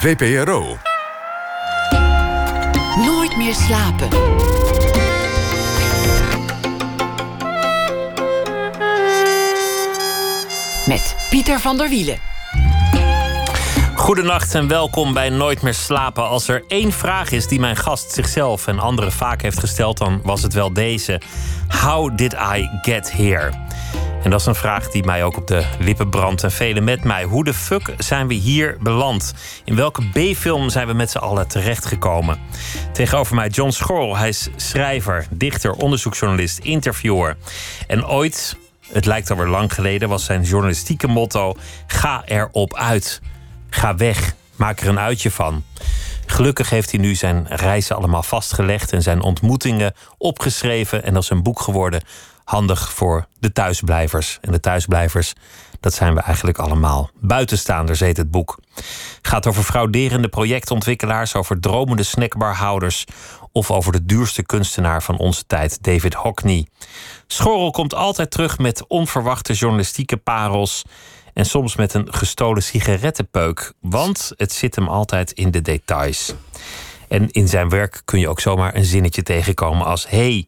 VPRO. Nooit meer slapen. Met Pieter van der Wielen. Goedenacht en welkom bij Nooit meer slapen. Als er één vraag is die mijn gast zichzelf en anderen vaak heeft gesteld, dan was het wel deze: How did I get here? En dat is een vraag die mij ook op de lippen brandt en velen met mij. Hoe de fuck zijn we hier beland? In welke B-film zijn we met z'n allen terechtgekomen? Tegenover mij John Schorl. Hij is schrijver, dichter, onderzoeksjournalist, interviewer. En ooit, het lijkt alweer lang geleden, was zijn journalistieke motto: ga erop uit. Ga weg, maak er een uitje van. Gelukkig heeft hij nu zijn reizen allemaal vastgelegd en zijn ontmoetingen opgeschreven en dat is een boek geworden handig voor de thuisblijvers. En de thuisblijvers, dat zijn we eigenlijk allemaal. Buitenstaanders heet het boek. Gaat over frauderende projectontwikkelaars, over dromende snackbarhouders of over de duurste kunstenaar van onze tijd, David Hockney. Schorrel komt altijd terug met onverwachte journalistieke parels en soms met een gestolen sigarettenpeuk, want het zit hem altijd in de details. En in zijn werk kun je ook zomaar een zinnetje tegenkomen als: hey,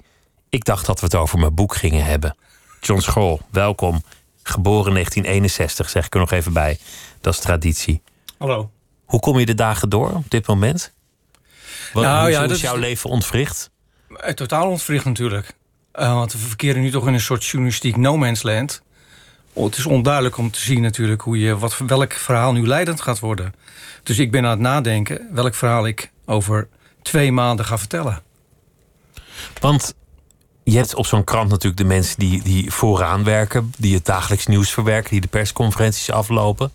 ik dacht dat we het over mijn boek gingen hebben. John School, welkom. Geboren 1961, zeg ik er nog even bij. Dat is traditie. Hallo. Hoe kom je de dagen door op dit moment? Wat, Nou hoe ja, is jouw is- leven ontwricht? Eh, Totaal ontwricht natuurlijk. Eh, want we verkeren nu toch in een soort journalistiek no man's land. Oh, het is onduidelijk om te zien natuurlijk hoe je, wat, welk verhaal nu leidend gaat worden. Dus ik ben aan het nadenken welk verhaal ik over twee maanden ga vertellen. Want je hebt op zo'n krant natuurlijk de mensen die, die vooraan werken, die het dagelijks nieuws verwerken, die de persconferenties aflopen.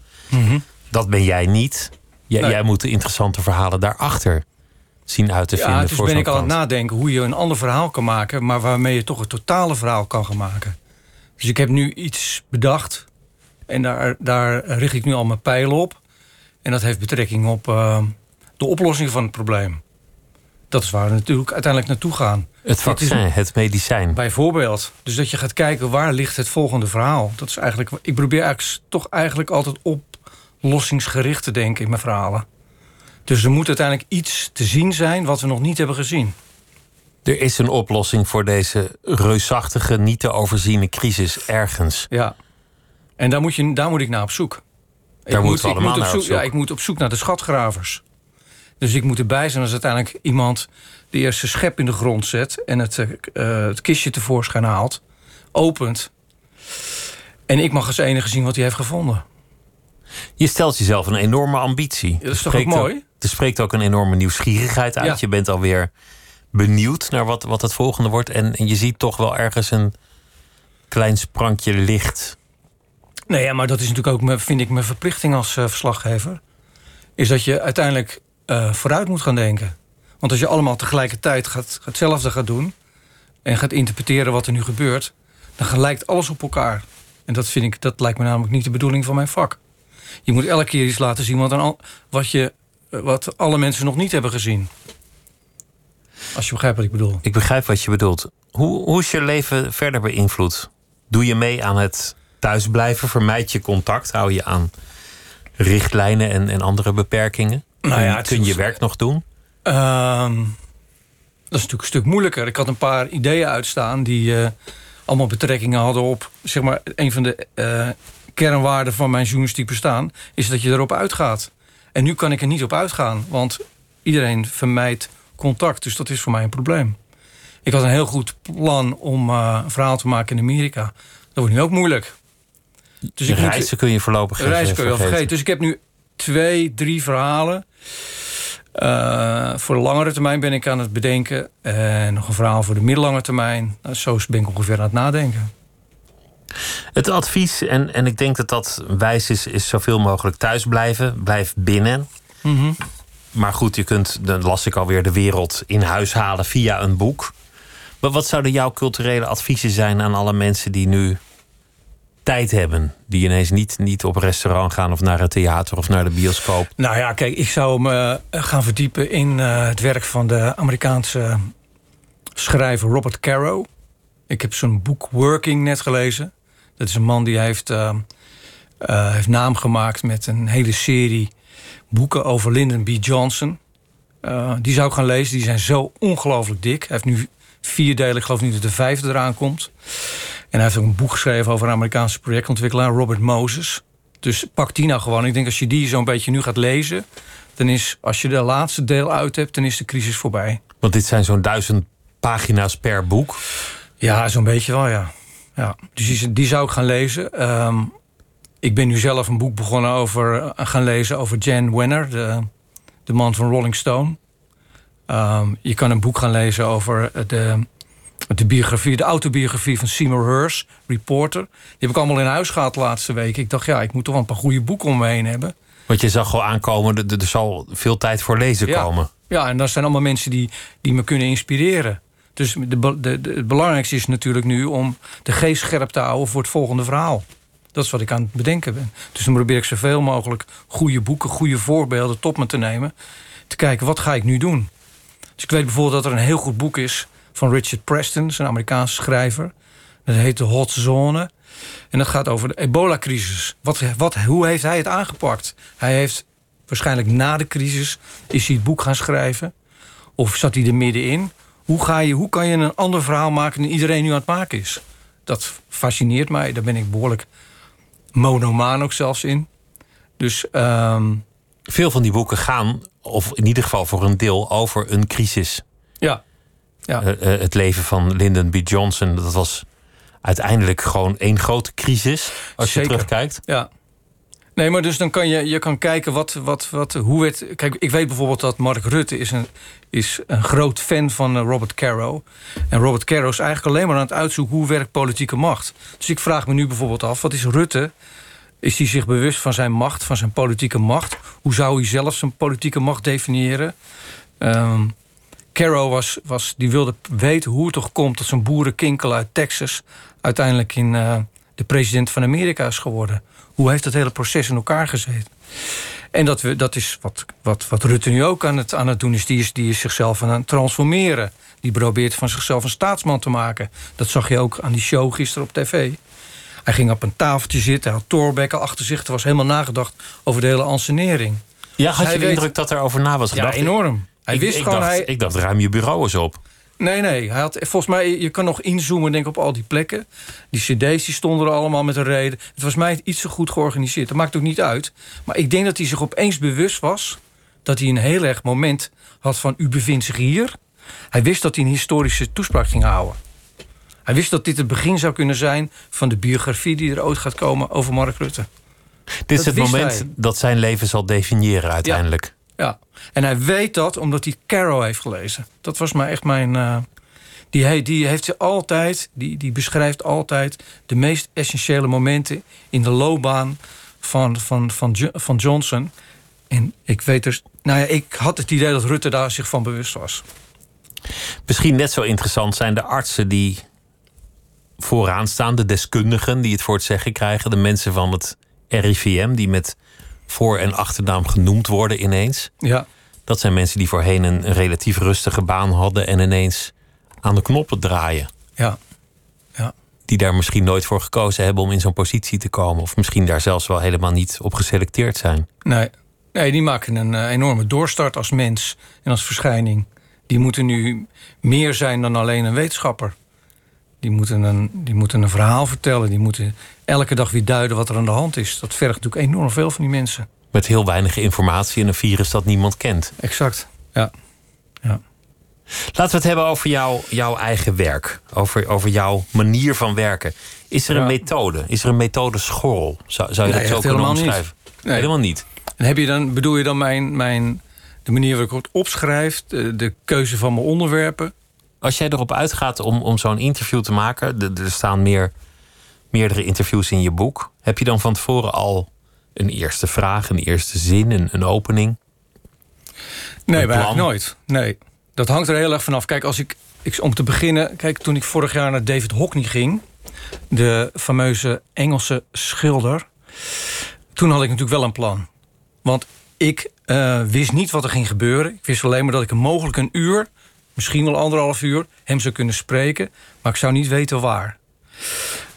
Dat ben jij niet. Jij, Nee. jij moet de interessante verhalen daarachter zien uit te vinden. Ja, dus voor ben ik aan het nadenken hoe je een ander verhaal kan maken, maar waarmee je toch het totale verhaal kan gaan maken. Dus ik heb nu iets bedacht en daar, daar richt ik nu al mijn pijlen op. En dat heeft betrekking op eh, de oplossing van het probleem. Dat is waar we natuurlijk uiteindelijk naartoe gaan. Het vaccin, het medicijn. Bijvoorbeeld. Dus dat je gaat kijken waar ligt het volgende verhaal. Dat is eigenlijk. Ik probeer eigenlijk toch eigenlijk altijd oplossingsgericht te denken in mijn verhalen. Dus er moet uiteindelijk iets te zien zijn wat we nog niet hebben gezien. Er is een oplossing voor deze reusachtige, niet te overziene crisis ergens. Ja. En daar moet, je, daar moet ik naar op zoek. Ik moeten moet, we ik allemaal moet naar op zoek, Ja, zoek. ik moet op zoek naar de schatgravers. Dus ik moet erbij zijn als uiteindelijk iemand de eerste schep in de grond zet en het, eh, eh, het kistje tevoorschijn haalt, opent. En ik mag als enige zien wat hij heeft gevonden. Je stelt jezelf een enorme ambitie. dat is toch ook mooi? er spreekt ook een enorme nieuwsgierigheid uit. Ja. Je bent alweer benieuwd naar wat, wat het volgende wordt. En, en je ziet toch wel ergens een klein sprankje licht. Nee, ja, maar dat is natuurlijk ook, mijn- vind ik, mijn verplichting als eh, verslaggever. Is dat je uiteindelijk vooruit moet gaan denken. Want als je allemaal tegelijkertijd gaat, hetzelfde gaat doen... en gaat interpreteren wat er nu gebeurt... dan lijkt alles op elkaar. En dat, vind ik, dat lijkt me namelijk niet de bedoeling van mijn vak. Je moet elke keer iets laten zien wat, al- wat, je, eh, wat alle mensen nog niet hebben gezien. Als je begrijpt wat ik bedoel. Ik begrijp wat je bedoelt. Hoe, hoe is je leven verder beïnvloed? Doe je mee aan het thuisblijven? Vermijd je contact? Hou je aan richtlijnen en, en andere beperkingen? Nou kun ja, je- het kun je werk nog doen? Ehm, dat is natuurlijk een stuk moeilijker. Ik had een paar ideeën uitstaan die eh, allemaal betrekkingen hadden op... zeg maar, een van de eh, kernwaarden van mijn journalistiek bestaan... is dat je erop uitgaat. En nu kan ik er niet op uitgaan, want iedereen vermijdt contact. Dus dat is voor mij een probleem. Ik had een heel goed plan om eh, een verhaal te maken in Amerika. Dat wordt nu ook moeilijk. Dus ik moet- Reizen kun je voorlopig geen Reizen kun je wel vergeten. Dus ik heb nu twee, drie verhalen. Eh, voor de langere termijn ben ik aan het bedenken. En nog een verhaal voor de middellange termijn. Nou, zo ben ik ongeveer aan het nadenken. Het advies, en, en ik denk dat dat wijs is, is zoveel mogelijk thuis blijven. Blijf binnen. Maar goed, je kunt, dan las ik alweer, de wereld in huis halen via een boek. Maar wat zouden jouw culturele adviezen zijn aan alle mensen die nu tijd hebben? Die ineens niet, niet op restaurant gaan of naar het theater of naar de bioscoop. Nou ja, kijk, ik zou me eh, gaan verdiepen in eh, het werk van de Amerikaanse schrijver Robert Caro. Ik heb zijn boek Working net gelezen. Dat is een man die heeft eh, Hij heeft naam gemaakt met een hele serie boeken over Lyndon B. Johnson. die zou ik gaan lezen. Die zijn zo ongelooflijk dik. Hij heeft nu vier delen. Ik geloof niet dat de vijfde eraan komt. En hij heeft ook een boek geschreven over een Amerikaanse projectontwikkelaar, Robert Moses. Dus pak die nou gewoon. Ik denk als je die zo'n beetje nu gaat lezen, dan is als je de laatste deel uit hebt, dan is de crisis voorbij. Want dit zijn zo'n duizend pagina's per boek. Ja, zo'n beetje wel, ja. ja. Dus die, zou ik gaan lezen. Ehm, ik ben nu zelf een boek begonnen over uh, gaan lezen over Jan Wenner, de, de man van Rolling Stone. Ehm, je kan een boek gaan lezen over de, de biografie, de autobiografie van Seymour Hersh, reporter. Die heb ik allemaal in huis gehad de laatste week. Ik dacht, ja, ik moet toch wel een paar goede boeken om me heen hebben. Want je zag al aankomen, er, er zal veel tijd voor lezen komen. Ja, en dat zijn allemaal mensen die, die me kunnen inspireren. Dus de, de, de, het belangrijkste is natuurlijk nu om de geest scherp te houden voor het volgende verhaal. Dat is wat ik aan het bedenken ben. Dus dan probeer ik zoveel mogelijk goede boeken, goede voorbeelden tot me te nemen. Te kijken, wat ga ik nu doen? Dus ik weet bijvoorbeeld dat er een heel goed boek is van Richard Preston, een Amerikaanse schrijver. Dat heet De Hot Zone. En dat gaat over de ebola-crisis. Wat, wat, hoe heeft hij het aangepakt? Hij heeft waarschijnlijk na de crisis... is hij het boek gaan schrijven. Of zat hij er middenin? Hoe, ga je, hoe kan je een ander verhaal maken... dan iedereen nu aan het maken is? Dat fascineert mij. Daar ben ik behoorlijk monomaan ook zelfs in. Dus... Um... Veel van die boeken gaan, of in ieder geval voor een deel, over een crisis. Ja. Ja. Uh, uh, het leven van Lyndon B. Johnson, dat was uiteindelijk gewoon één grote crisis. Als je terugkijkt. Ja. Nee, maar dus dan kan je, je kan kijken wat, wat, wat, hoe het. Kijk, ik weet bijvoorbeeld dat Mark Rutte is een, is een groot fan van eh, Robert Caro. En Robert Caro is eigenlijk alleen maar aan het uitzoeken hoe werkt politieke macht. Dus ik vraag me nu bijvoorbeeld af: wat is Rutte? Is hij zich bewust van zijn macht, van zijn politieke macht? Hoe zou hij zelf zijn politieke macht definiëren? Um, Caro was, was, die wilde weten hoe het toch komt dat zo'n boerenkinkel uit Texas uiteindelijk in uh, de president van Amerika is geworden. Hoe heeft dat hele proces in elkaar gezeten? En dat, we, dat is wat, wat, wat Rutte nu ook aan het, aan het doen is. Die, is. die is zichzelf aan het transformeren. Die probeert van zichzelf een staatsman te maken. Dat zag je ook aan die show gisteren op tv. Hij ging op een tafeltje zitten. Hij had Thorbecke achter zich. Er was helemaal nagedacht over de hele ansenering. Ja, had je de indruk dat er over na was gedacht? Ja, enorm. Hij ik, wist ik gewoon... Dacht, hij... Ik dacht, ruim je bureau eens op. Nee, nee. Hij had, volgens mij, je kan nog inzoomen denk op al die plekken. Die cd's die stonden er allemaal met een reden. Het was mij iets te goed georganiseerd. Dat maakt ook niet uit. Maar ik denk dat hij zich opeens bewust was... dat hij een heel erg moment had van... u bevindt zich hier. Hij wist dat hij een historische toespraak ging houden. Hij wist dat dit het begin zou kunnen zijn... van de biografie die er ooit gaat komen over Mark Rutte. Dit is het moment hij. dat zijn leven zal definiëren uiteindelijk. Ja. Ja, en hij weet dat omdat hij Caro heeft gelezen. Dat was maar echt mijn. Uh, die, die heeft ze altijd, die, die beschrijft altijd de meest essentiële momenten in de loopbaan van, van, van, van Johnson. En ik weet dus, nou ja, ik had het idee dat Rutte daar zich van bewust was. Misschien net zo interessant zijn de artsen die vooraan staan, de deskundigen die het voor het zeggen krijgen, de mensen van het RIVM die met voor- en achternaam genoemd worden ineens. Ja. Dat zijn mensen die voorheen een relatief rustige baan hadden en ineens aan de knoppen draaien. Ja. ja. Die daar misschien nooit voor gekozen hebben om in zo'n positie te komen. Of misschien daar zelfs wel helemaal niet op geselecteerd zijn. Nee, nee die maken een uh, enorme doorstart als mens en als verschijning. Die moeten nu meer zijn dan alleen een wetenschapper. Die moeten een, die moeten een verhaal vertellen. Die moeten elke dag weer duiden wat er aan de hand is. Dat vergt natuurlijk enorm veel van die mensen. Met heel weinig informatie en een virus dat niemand kent. Exact, ja. ja. Laten we het hebben over jouw, jouw eigen werk. Over, over jouw manier van werken. Is er een methode? Is er een methode school? Zou, zou je nee, dat zo kunnen omschrijven? Nee. Helemaal niet. En heb je dan, bedoel je dan mijn, mijn, de manier waarop ik het opschrijf? De, de keuze van mijn onderwerpen? Als jij erop uitgaat om, om zo'n interview te maken... Er, er staan meer, meerdere interviews in je boek. Heb je dan van tevoren al een eerste vraag, een eerste zin, een, een opening? Nee, eigenlijk nooit. Nee, dat hangt er heel erg vanaf. Kijk, als ik, ik, om te beginnen... Kijk, toen ik vorig jaar naar David Hockney ging... de fameuze Engelse schilder... toen had ik natuurlijk wel een plan. Want ik uh, wist niet wat er ging gebeuren. Ik wist alleen maar dat ik een mogelijk een uur... misschien wel anderhalf uur, hem zou kunnen spreken... maar ik zou niet weten waar.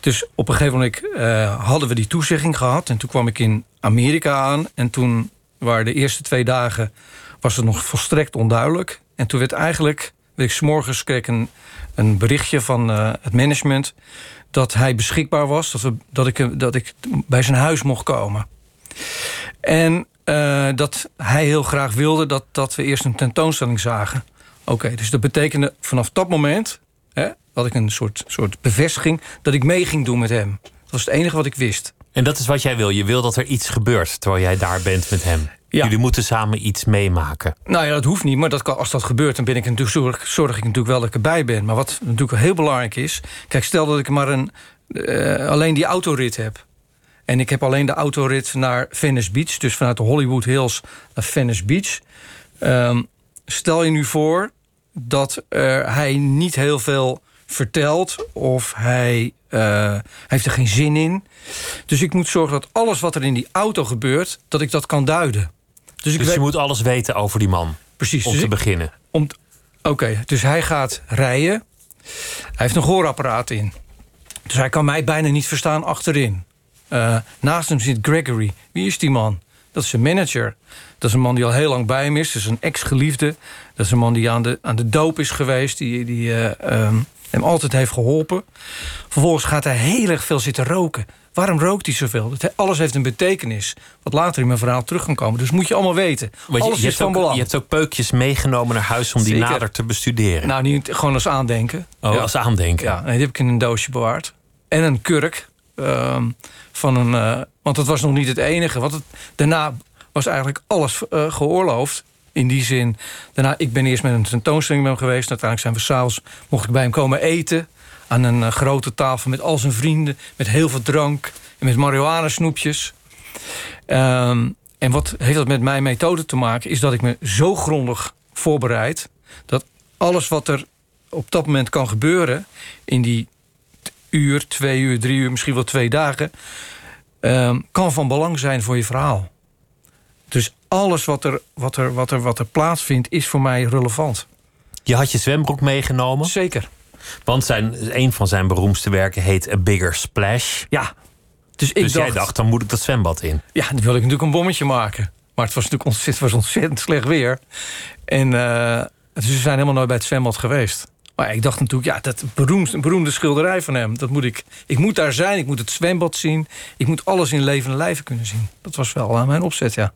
Dus op een gegeven moment uh, hadden we die toezegging gehad. En toen kwam ik in Amerika aan. En toen waren de eerste twee dagen... was het nog volstrekt onduidelijk. En toen werd eigenlijk... Werd ik kreeg een, een berichtje van uh, het management... dat hij beschikbaar was. Dat, we, dat, ik, dat ik bij zijn huis mocht komen. En uh, dat hij heel graag wilde dat, dat we eerst een tentoonstelling zagen. Oké, dus dat betekende vanaf dat moment... Hè, had ik een soort, soort bevestiging dat ik mee ging doen met hem. Dat was het enige wat ik wist. En dat is wat jij wil? Je wil dat er iets gebeurt terwijl jij daar bent met hem? Ja. Jullie moeten samen iets meemaken. Nou ja, dat hoeft niet, maar dat kan, als dat gebeurt... dan ben ik natuurlijk, zorg, zorg ik natuurlijk wel dat ik erbij ben. Maar wat natuurlijk heel belangrijk is... kijk, stel dat ik maar een, uh, alleen die autorit heb... en ik heb alleen de autorit naar Venice Beach... dus vanuit de Hollywood Hills naar Venice Beach... Um, stel je nu voor dat uh, hij niet heel veel vertelt of hij uh, heeft er geen zin in. Dus ik moet zorgen dat alles wat er in die auto gebeurt, dat ik dat kan duiden. Dus, dus je moet alles weten over die man. Precies. Om dus te beginnen. Oké, okay, dus hij gaat rijden. Hij heeft een gehoorapparaat in. Dus hij kan mij bijna niet verstaan achterin. Uh, naast hem zit Gregory. Wie is die man? Dat is zijn manager. Dat is een man die al heel lang bij hem is. Dat is een ex-geliefde. Dat is een man die aan de, aan de doop is geweest. Die, die uh, um, hem altijd heeft geholpen. Vervolgens gaat hij heel erg veel zitten roken. Waarom rookt hij zoveel? Alles heeft een betekenis. Wat later in mijn verhaal terug kan komen. Dus moet je allemaal weten. je, Alles je is van ook, belang. Je hebt ook peukjes meegenomen naar huis om die nader te bestuderen. Nou, niet gewoon als aandenken. Oh, ja. als aandenken. Ja, nee, die heb ik in een doosje bewaard. En een kurk. Uh, van een, uh, want dat was nog niet het enige. Want het, daarna was eigenlijk alles uh, geoorloofd. In die zin, daarna, ik ben eerst met een tentoonstelling met hem geweest. Uiteindelijk zijn we s'avonds, mocht ik bij hem komen eten. Aan een uh, grote tafel met al zijn vrienden. Met heel veel drank. En met marihuana snoepjes. Um, en wat heeft dat met mijn methode te maken? Is dat ik me zo grondig voorbereid. Dat alles wat er op dat moment kan gebeuren. In die uur, twee uur, drie uur, misschien wel twee dagen. Um, kan van belang zijn voor je verhaal. Dus alles wat er, wat, er, wat, er, wat er plaatsvindt, is voor mij relevant. Je had je zwembroek meegenomen? Zeker. Want zijn, een van zijn beroemdste werken heet A Bigger Splash. Ja. Dus, ik dus dacht, jij dacht, dan moet ik dat zwembad in. Ja, dan wil ik natuurlijk een bommetje maken. Maar het was natuurlijk ontzettend, was ontzettend slecht weer. En uh, dus we zijn helemaal nooit bij het zwembad geweest. Maar ik dacht natuurlijk, ja, dat beroemde, beroemde schilderij van hem. Dat moet ik, ik moet daar zijn, ik moet het zwembad zien. Ik moet alles in levende lijven kunnen zien. Dat was wel aan mijn opzet, ja.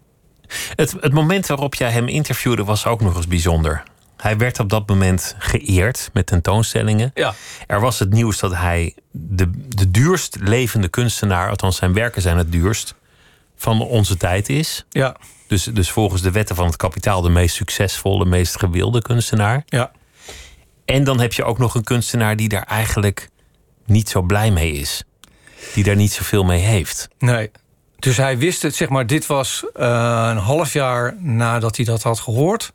Het, het moment waarop jij hem interviewde was ook nog eens bijzonder. Hij werd op dat moment geëerd met tentoonstellingen. Ja. Er was het nieuws dat hij de, de duurst levende kunstenaar, althans zijn werken zijn het duurst, van onze tijd is. Ja. Dus, dus volgens de wetten van het kapitaal de meest succesvolle, meest gewilde kunstenaar. Ja. En dan heb je ook nog een kunstenaar die daar eigenlijk niet zo blij mee is. Die daar niet zoveel mee heeft. Nee. Dus hij wist het, zeg maar, dit was uh, een half jaar nadat hij dat had gehoord.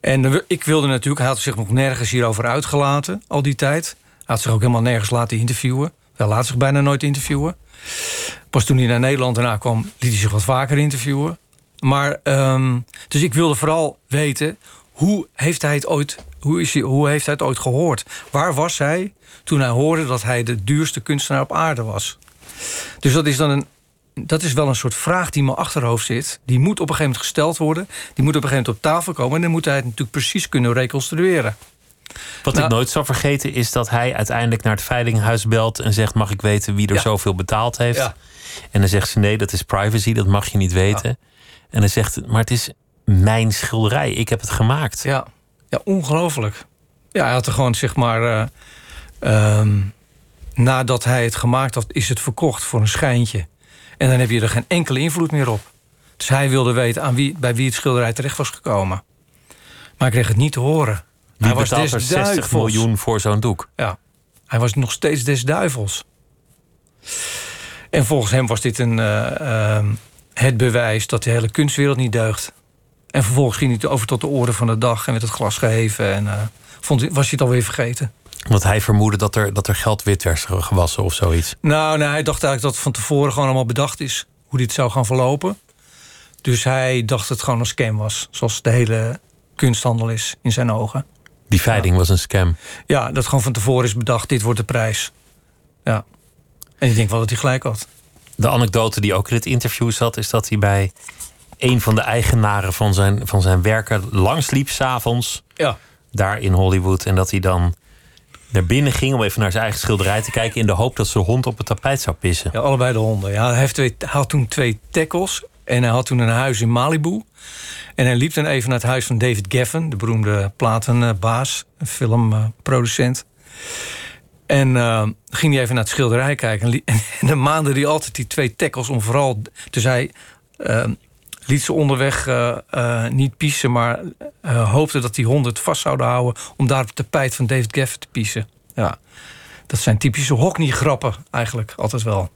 En ik wilde natuurlijk, hij had zich nog nergens hierover uitgelaten, al die tijd. Hij had zich ook helemaal nergens laten interviewen. Hij laat zich bijna nooit interviewen. Pas toen hij naar Nederland daarna kwam, liet hij zich wat vaker interviewen. Maar, um, dus ik wilde vooral weten, hoe heeft hij het ooit, hoe is hij, hoe heeft hij het ooit gehoord? Waar was hij toen hij hoorde dat hij de duurste kunstenaar op aarde was? Dus dat is dan een dat is wel een soort vraag die in mijn achterhoofd zit. Die moet op een gegeven moment gesteld worden. Die moet op een gegeven moment op tafel komen. En dan moet hij het natuurlijk precies kunnen reconstrueren. Wat nou, ik nooit zal vergeten is dat hij uiteindelijk naar het veilinghuis belt... en zegt, mag ik weten wie er ja. zoveel betaald heeft? Ja. En dan zegt ze, nee, dat is privacy, dat mag je niet weten. Ja. En dan zegt maar het is mijn schilderij. Ik heb het gemaakt. Ja, ja ongelooflijk. Ja, hij had er gewoon, zeg maar... Uh, um, nadat hij het gemaakt had, is het verkocht voor een schijntje. En dan heb je er geen enkele invloed meer op. Dus hij wilde weten aan wie, bij wie het schilderij terecht was gekomen. Maar ik kreeg het niet te horen. Wie hij was des er 60 duivels. miljoen voor zo'n doek? Ja, hij was nog steeds des duivels. En volgens hem was dit een, uh, uh, het bewijs dat de hele kunstwereld niet deugt. En vervolgens ging hij over tot de orde van de dag en werd het glas geheven. En uh, vond, was hij het alweer vergeten. Want hij vermoedde dat er, dat er geld wit werd gewassen of zoiets. Nou, nee, hij dacht eigenlijk dat het van tevoren gewoon allemaal bedacht is. Hoe dit zou gaan verlopen. Dus hij dacht dat het gewoon een scam was. Zoals de hele kunsthandel is in zijn ogen. Die veiling ja. was een scam? Ja, dat gewoon van tevoren is bedacht. Dit wordt de prijs. Ja. En ik denk wel dat hij gelijk had. De anekdote die ook in het interview zat, is dat hij bij een van de eigenaren van zijn, van zijn werken langsliep s'avonds. Ja. Daar in Hollywood. En dat hij dan naar binnen ging om even naar zijn eigen schilderij te kijken. in de hoop dat zijn hond op het tapijt zou pissen. Ja, allebei de honden. Ja, hij, heeft twee, had toen twee tackles. En hij had toen een huis in Malibu. En hij liep dan even naar het huis van David Geffen, de beroemde platenbaas, een filmproducent. En uh, ging hij even naar het schilderij kijken. En, dan maande hij altijd die twee tackles om vooral. Dus hij uh, liet ze onderweg uh, uh, niet piezen, maar uh, hoopte dat die honden het vast zouden houden om daar op het tapijt van David Geffen te piezen. Ja, dat zijn typische Hockney-grappen eigenlijk altijd wel.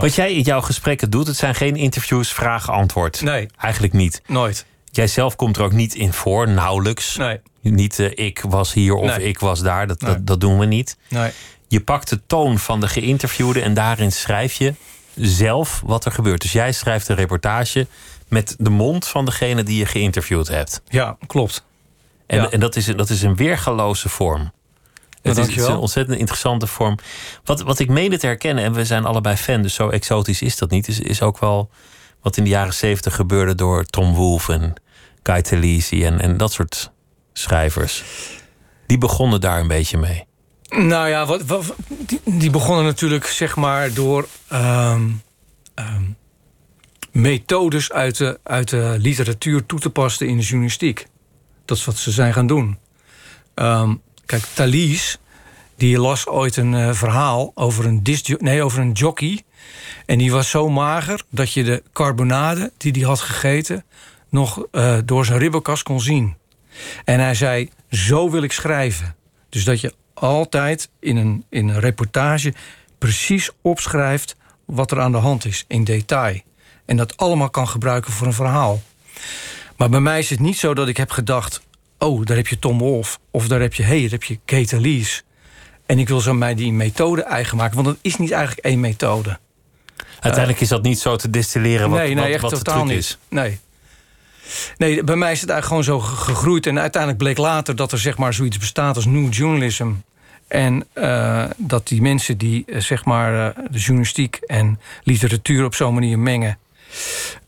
Wat jij in jouw gesprekken doet, het zijn geen interviews, vraag-antwoord. Nee. Eigenlijk niet. Nooit. Jij zelf komt er ook niet in voor, nauwelijks. Nee. Niet ik was hier of Nee. ik was daar, dat, Nee. dat, dat doen we niet. Nee. Je pakt de toon van de geïnterviewde en daarin schrijf je zelf wat er gebeurt. Dus jij schrijft een reportage met de mond van degene die je geïnterviewd hebt. Ja, klopt. En, Ja. en dat, is, dat is een weergaloze vorm. Het is, het is dankjewel. een ontzettend interessante vorm. Wat, wat ik mede te herkennen, en we zijn allebei fan, dus zo exotisch is dat niet, is, is ook wel wat in de jaren zeventig gebeurde door Tom Wolfe en Guy en, en dat soort schrijvers. Die begonnen daar een beetje mee. Nou ja, wat, wat- die, die begonnen natuurlijk zeg maar door ehm, ehm, methodes uit de, uit de literatuur toe te passen in de journalistiek. Dat is wat ze zijn gaan doen. Ehm, kijk, Thalys, die las ooit een eh, verhaal over een, nee, over een jockey. En die was zo mager dat je de carbonade die hij had gegeten... nog eh, door zijn ribbenkast kon zien. En hij zei, zo wil ik schrijven. Dus dat je altijd in een, in een reportage precies opschrijft wat er aan de hand is, in detail. En dat allemaal kan gebruiken voor een verhaal. Maar bij mij is het niet zo dat ik heb gedacht... oh, daar heb je Tom Wolf. Of daar heb je, hey, daar heb je Kate Lees. En ik wil zo mij die methode eigen maken. Want het is niet eigenlijk één methode. Uiteindelijk is dat niet zo te distilleren wat, nee, nee, wat, echt wat de totaal truc niet. is. Nee. Nee, bij mij is het eigenlijk gewoon zo ge- gegroeid. En uiteindelijk bleek later dat er zeg maar zoiets bestaat als new journalism. En eh, dat die mensen die eh, zeg maar eh, de journalistiek en literatuur op zo'n manier mengen,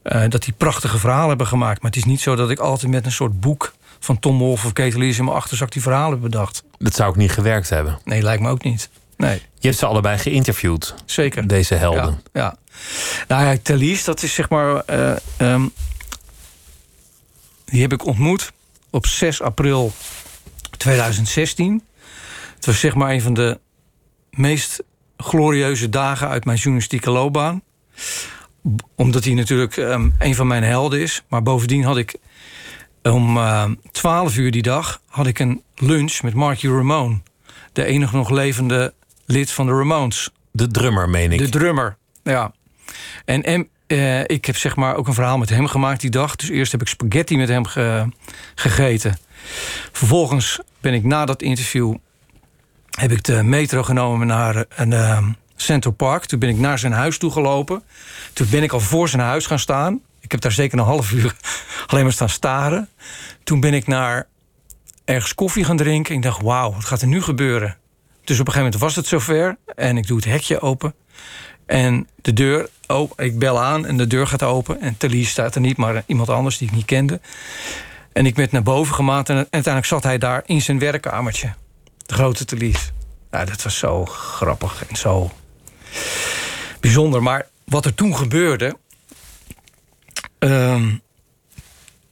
eh, dat die prachtige verhalen hebben gemaakt. Maar het is niet zo dat ik altijd met een soort boek van Tom Wolfe of Kate Lees in mijn achterzak die verhalen heb bedacht. Dat zou ook niet gewerkt hebben. Nee, lijkt me ook niet. Nee, Je hebt ze allebei geïnterviewd, zeker. deze helden. Ja, ja. Nou ja, Thalys, dat is zeg maar... eh, ehm, die heb ik ontmoet op 6 april 2016. Het was zeg maar een van de meest glorieuze dagen uit mijn journalistieke loopbaan. Omdat hij natuurlijk ehm, een van mijn helden is. Maar bovendien had ik om ehm 12 uur die dag... had ik een lunch met Marky Ramone. De enige nog levende lid van de Ramones. De drummer, meen ik. De drummer, ja. En, en eh, ik heb zeg maar ook een verhaal met hem gemaakt die dag. Dus eerst heb ik spaghetti met hem ge- gegeten. Vervolgens ben ik na dat interview... heb ik de metro genomen naar een eh, Central Park. Toen ben ik naar zijn huis toe gelopen. Toen ben ik al voor zijn huis gaan staan. Ik heb daar zeker een half uur alleen maar staan staren. Toen ben ik naar ergens koffie gaan drinken. Ik dacht, wauw, wat gaat er nu gebeuren? Dus op een gegeven moment was het zover. En ik doe het hekje open. En de deur, oh, ik bel aan en de deur gaat open. En Thalys staat er niet, maar iemand anders die ik niet kende. En ik werd naar boven gemaakt en uiteindelijk zat hij daar in zijn werkkamertje. De grote Thalys. Nou, dat was zo grappig en zo bijzonder. Maar wat er toen gebeurde... ehm,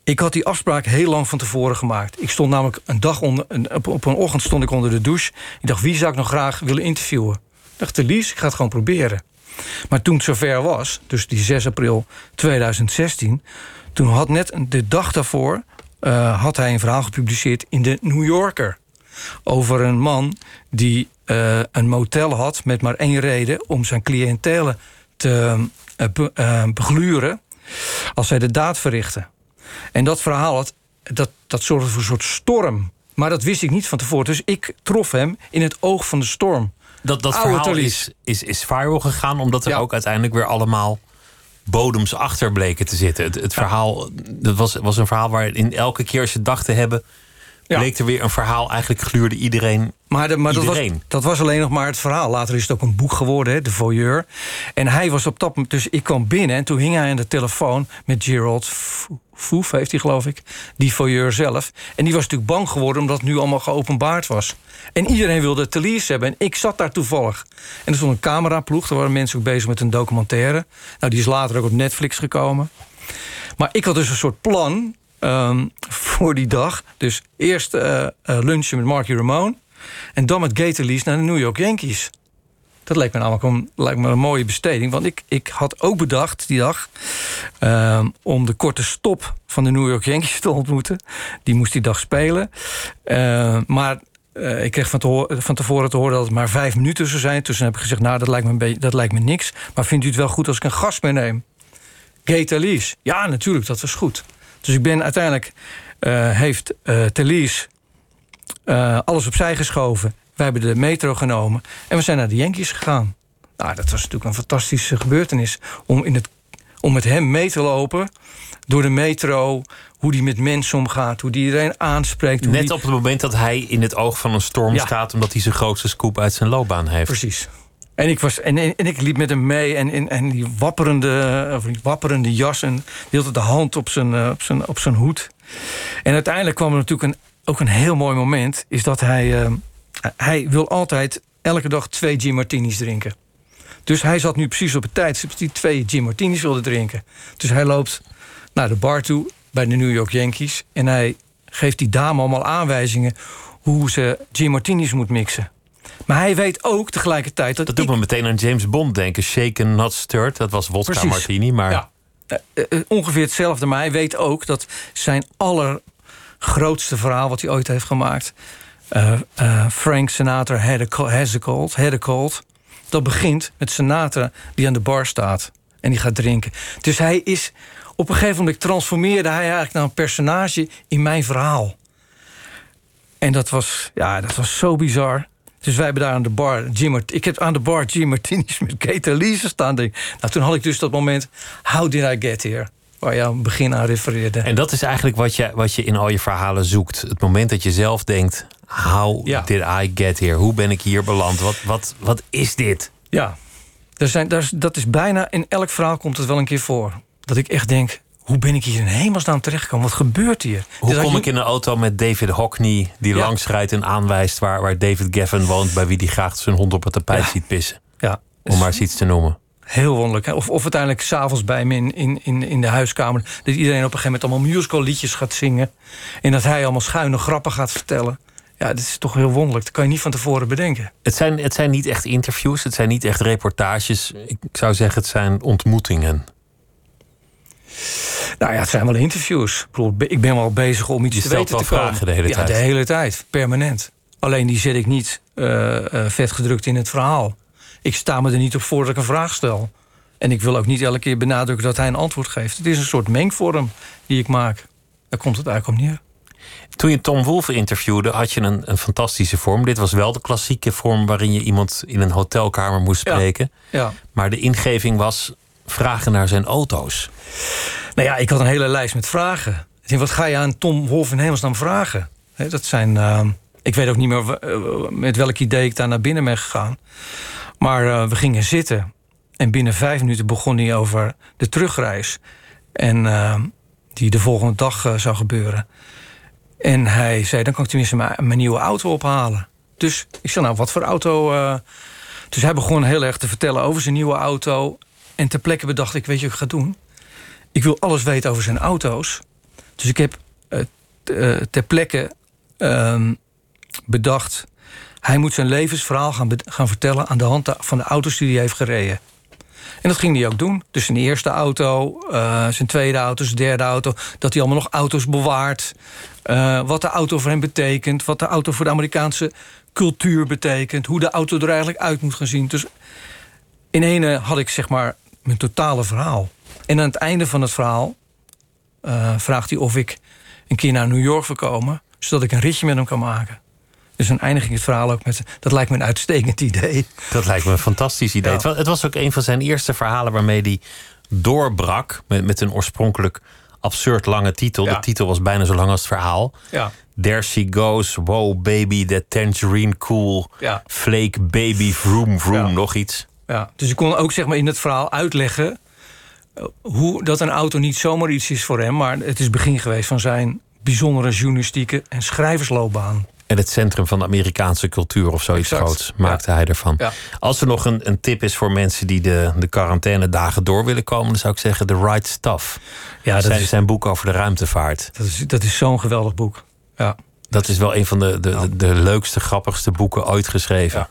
ik had die afspraak heel lang van tevoren gemaakt. Ik stond namelijk een dag onder, een- op, een ochtend stond ik onder de douche. Ik dacht, wie zou ik nog graag willen interviewen? Ik dacht, Lies, ik ga het gewoon proberen. Maar toen het zover was, dus die 6 april 2016... toen had net de dag daarvoor eh, had hij een verhaal gepubliceerd in de New Yorker. Over een man die eh, een motel had met maar één reden... om zijn cliëntelen te eh, be- eh, begluren als zij de daad verrichten. En dat verhaal, had, dat, dat zorgde voor een soort storm. Maar dat wist ik niet van tevoren. Dus ik trof hem in het oog van de storm. Dat, dat Oude verhaal is, is, is viral gegaan omdat er Ja. ook uiteindelijk weer allemaal bodems achter bleken te zitten. Het, het verhaal dat was, was een verhaal waar in elke keer als je dacht te hebben, leek er weer een verhaal. Eigenlijk gluurde iedereen. Maar, de, maar dat, was, Iedereen. dat was alleen nog maar het verhaal. Later is het ook een boek geworden, hè, De Voyeur. En hij was op dat moment... Dus ik kwam binnen en toen hing hij aan de telefoon... met Gerald Fo- Foef, heeft hij geloof ik. Die Voyeur zelf. En die was natuurlijk bang geworden omdat het nu allemaal geopenbaard was. En iedereen wilde Teliers hebben. En ik zat daar toevallig. En er stond een cameraploeg. Er waren mensen ook bezig met een documentaire. Nou, die is later ook op Netflix gekomen. Maar ik had dus een soort plan ehm, voor die dag. Dus eerst eh, eh, lunchen met Marky Ramone. En dan met Gatorlies naar de New York Yankees. Dat leek me namelijk een, lijkt me een mooie besteding. Want ik, ik had ook bedacht die dag... ehm, om de korte stop van de New York Yankees te ontmoeten. Die moest die dag spelen. Eh, maar eh, ik kreeg van, te tevoren te horen dat het maar vijf minuten zou zijn. Toen heb ik gezegd, nou, dat lijkt me, een dat lijkt me niks. Maar vindt u het wel goed als ik een gast meeneem? Gay Thalys. Ja, natuurlijk, dat was goed. Dus ik ben uiteindelijk... eh, heeft Thalys eh, alles opzij geschoven. Wij hebben de metro genomen. En we zijn naar de Yankees gegaan. Nou, dat was natuurlijk een fantastische gebeurtenis. Om, in het, om met hem mee te lopen door de metro. Hoe die met mensen omgaat. Hoe die iedereen aanspreekt. Net die- op het moment dat hij in het oog van een storm Ja. staat. omdat hij zijn grootste scoop uit zijn loopbaan heeft. Precies. En ik, was, en, en, ik liep met hem mee en, en, en die, wapperende, of die wapperende jas... en die had de hand op zijn, eh, op, zijn, op zijn hoed. En uiteindelijk kwam er natuurlijk een, ook een heel mooi moment... is dat hij, eh, hij wil altijd elke dag twee gin martinis drinken. Dus hij zat nu precies op het tijdstip dat hij twee gin martinis wilde drinken. Dus hij loopt naar de bar toe bij de New York Yankees... en hij geeft die dame allemaal aanwijzingen... hoe ze gin martinis moet mixen. Maar hij weet ook tegelijkertijd dat, Dat doet ik- me meteen aan James Bond denken. Shaken, not stirred. Dat was vodka Precies. martini. Maar Ja. Eh, eh, ongeveer hetzelfde, maar hij weet ook dat zijn allergrootste verhaal wat hij ooit heeft gemaakt, eh, eh, Frank Sinatra had a, has a cold, had a cold, dat begint met Sinatra die aan de bar staat en die gaat drinken. Dus hij is op een gegeven moment transformeerde hij eigenlijk naar een personage in mijn verhaal. En dat was, ja, dat was zo bizar. Dus wij hebben daar aan de bar Jim Ik heb aan de bar Jim Martinis met Kate Lise staan. Denk, nou, toen had ik dus dat moment... How did I get here? Waar je aan het begin aan refereerde. En dat is eigenlijk wat je, wat je in al je verhalen zoekt. Het moment dat je zelf denkt: How Ja. did I get here? Hoe ben ik hier beland? Wat, wat, wat is dit? Ja, er zijn, daar dat is bijna... In elk verhaal komt het wel een keer voor. Dat ik echt denk... Hoe ben ik hier in hemelsnaam terechtgekomen? Wat gebeurt hier? Hoe Dus kom je- ik in een auto met David Hockney... die Ja. langs rijdt en aanwijst waar, waar David Gavin woont... bij wie die graag zijn hond op het tapijt Ja. ziet pissen? Ja, Om maar eens iets te noemen. Heel wonderlijk. hè? Of, of uiteindelijk s'avonds bij me in, in, in, in de huiskamer... dat iedereen op een gegeven moment allemaal musical liedjes gaat zingen... en dat hij allemaal schuine grappen gaat vertellen. Ja, dat is toch heel wonderlijk. Dat kan je niet van tevoren bedenken. Het zijn, het zijn niet echt interviews, het zijn niet echt reportages. Ik zou zeggen, het zijn ontmoetingen. Nou ja, het zijn wel interviews. Ik, ben wel bezig om iets Je te weten te komen. vragen de hele ja, tijd. de hele tijd. Permanent. Alleen die zet ik niet eh, eh, vet gedrukt in het verhaal. Ik sta me er niet op voor dat ik een vraag stel. En ik wil ook niet elke keer benadrukken dat hij een antwoord geeft. Het is een soort mengvorm die ik maak. Daar komt het eigenlijk op neer. Toen je Tom Wolfe interviewde, had je een, een fantastische vorm. Dit was wel de klassieke vorm waarin je iemand in een hotelkamer moest Ja. spreken. Ja. Maar de ingeving was vragen naar zijn auto's. Nou ja, ik had een hele lijst met vragen. Wat ga je aan Tom Wolf in hemelsnaam vragen? Dat zijn... ehm, ik weet ook niet meer eh, met welk idee ik daar naar binnen ben gegaan. Maar eh, we gingen zitten. En binnen vijf minuten begon hij over de terugreis. En ehm, die de volgende dag eh, zou gebeuren. En hij zei, dan kan ik tenminste mijn, mijn nieuwe auto ophalen. Dus ik zei, nou, wat voor auto... Dus hij begon heel erg te vertellen over zijn nieuwe auto. En ter plekke bedacht ik, weet je wat ik ga doen? Ik wil alles weten over zijn auto's. Dus ik heb eh, eh, ter plekke ehm, bedacht... hij moet zijn levensverhaal gaan, gaan vertellen... aan de hand van de auto's die hij heeft gereden. En dat ging hij ook doen. Dus zijn eerste auto, eh, zijn tweede auto, zijn derde auto... dat hij allemaal nog auto's bewaart. wat de auto voor hem betekent. Wat de auto voor de Amerikaanse cultuur betekent. Hoe de auto er eigenlijk uit moet gaan zien. Dus in ene had ik zeg maar mijn totale verhaal. En aan het einde van het verhaal eh, vraagt hij of ik een keer naar New York wil komen, zodat ik een ritje met hem kan maken. Dus dan eindig ik het verhaal ook met: dat lijkt me een uitstekend idee. Dat lijkt me een fantastisch idee. Ja. Het, was, ook een van zijn eerste verhalen waarmee hij doorbrak met, met een oorspronkelijk absurd lange titel. Ja. De titel was bijna zo lang als het verhaal. Ja. There she goes, wow baby, that tangerine cool. Flake baby, vroom vroom, nog iets. Ja, dus ik kon ook zeg maar in het verhaal uitleggen eh, hoe dat een auto niet zomaar iets is voor hem, maar het is begin geweest van zijn bijzondere journalistieke en schrijversloopbaan. En het centrum van de Amerikaanse cultuur of zoiets Exact. groots maakte hij ervan. Ja. Als er nog een, een tip is voor mensen die de, de quarantainedagen door willen komen, dan zou ik zeggen The Right Stuff. Ja, dat zijn, is, zijn boek over de ruimtevaart. dat is, dat is zo'n geweldig boek. Ja. Dat is wel een van de, de, de, de leukste, grappigste boeken ooit geschreven.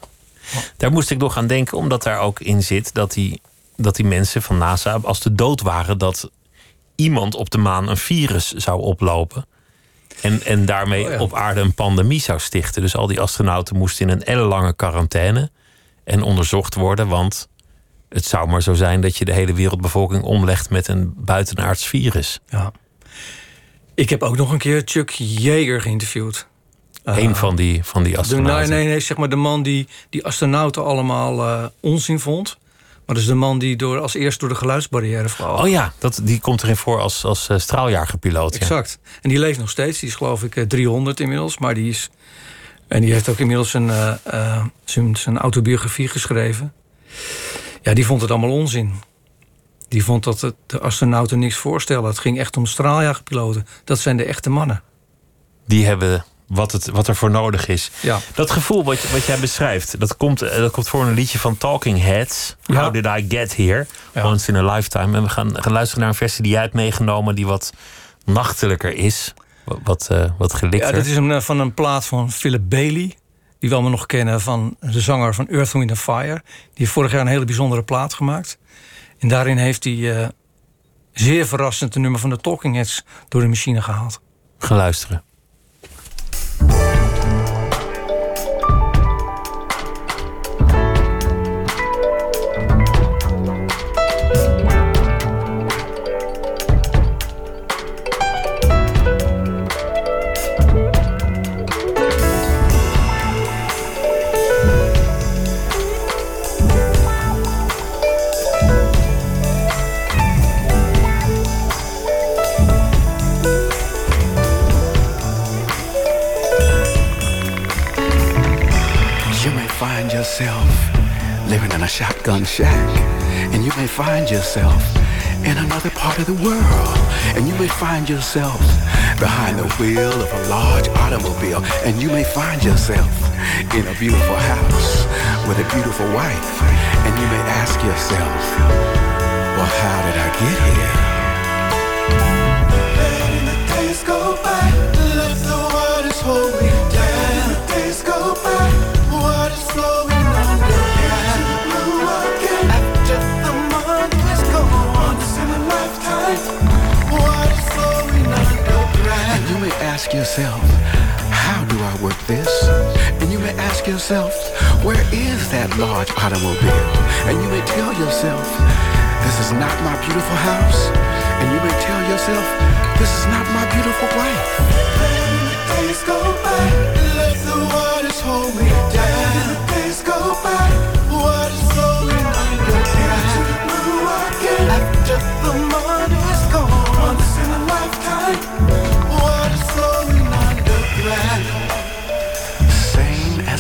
Daar moest ik nog aan denken, omdat daar ook in zit dat die, dat die mensen van NASA, als de dood waren, dat iemand op de maan een virus zou oplopen. En, en daarmee Oh ja. op aarde een pandemie zou stichten. Dus al die astronauten moesten in een ellenlange quarantaine en onderzocht worden. Want het zou maar zo zijn dat je de hele wereldbevolking omlegt met een buitenaards virus. ja. Ik heb ook nog een keer Chuck Yeager geïnterviewd. Een van die, van die De, astronauten. nee, nee, nee, zeg maar de man die die astronauten allemaal eh, onzin vond. Maar dat is de man die door, als eerst door de geluidsbarrière vloog. Oh ja, dat, die komt erin voor als, als eh, straaljagerpiloot. Ja. Exact. En die leeft nog steeds. Die is geloof ik eh, 300 inmiddels. Maar die is. En die heeft ook inmiddels zijn, eh, eh, zijn, zijn autobiografie geschreven. Ja, die vond het allemaal onzin. Die vond dat het de astronauten niks voorstellen. Het ging echt om straaljagerpiloten. Dat zijn de echte mannen. Die hebben wat, het, wat er voor nodig is. Ja. Dat gevoel wat, wat jij beschrijft, dat komt, eh, dat komt voor een liedje van Talking Heads. Ja. How Did I Get Here? Ja. Once in a Lifetime. En we gaan, gaan luisteren naar een versie die jij hebt meegenomen... die wat nachtelijker is. Wat, wat, eh, wat gelikter. Ja, dit is een, eh, van een plaat van Philip Bailey. Die we allemaal nog kennen van de zanger van Earth, Wind Fire. Die heeft vorig jaar een hele bijzondere plaat gemaakt. En daarin heeft hij eh, zeer verrassend een nummer van de Talking Heads door de machine gehaald. Gaan luisteren. Thank you. Living in a shotgun shack, and you may find yourself in another part of the world, and you may find yourself behind the wheel of a large automobile, and you may find yourself in a beautiful house with a beautiful wife, and you may ask yourself, well, how did I get here? Yourself, how do I work this? And you may ask yourself, where is that large automobile? And you may tell yourself, this is not my beautiful house. And you may tell yourself, this is not my beautiful wife. The days go by, let the waters hold me down. The days go by,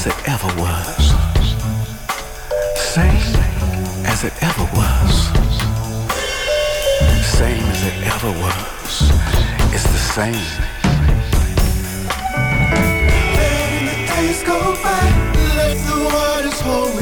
as it ever was. Same as it ever was. Same as it ever was. It's the same. Letting the days go by, let the waters hold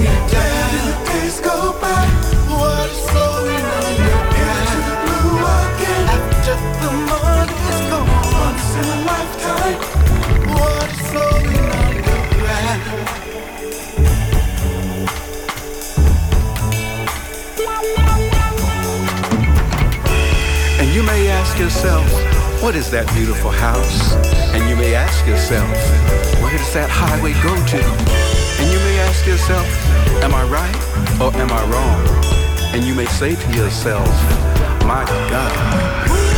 yourself, what is that beautiful house? And you may ask yourself, where does that highway go to? And you may ask yourself, am I right or am I wrong? And you may say to yourself, my God.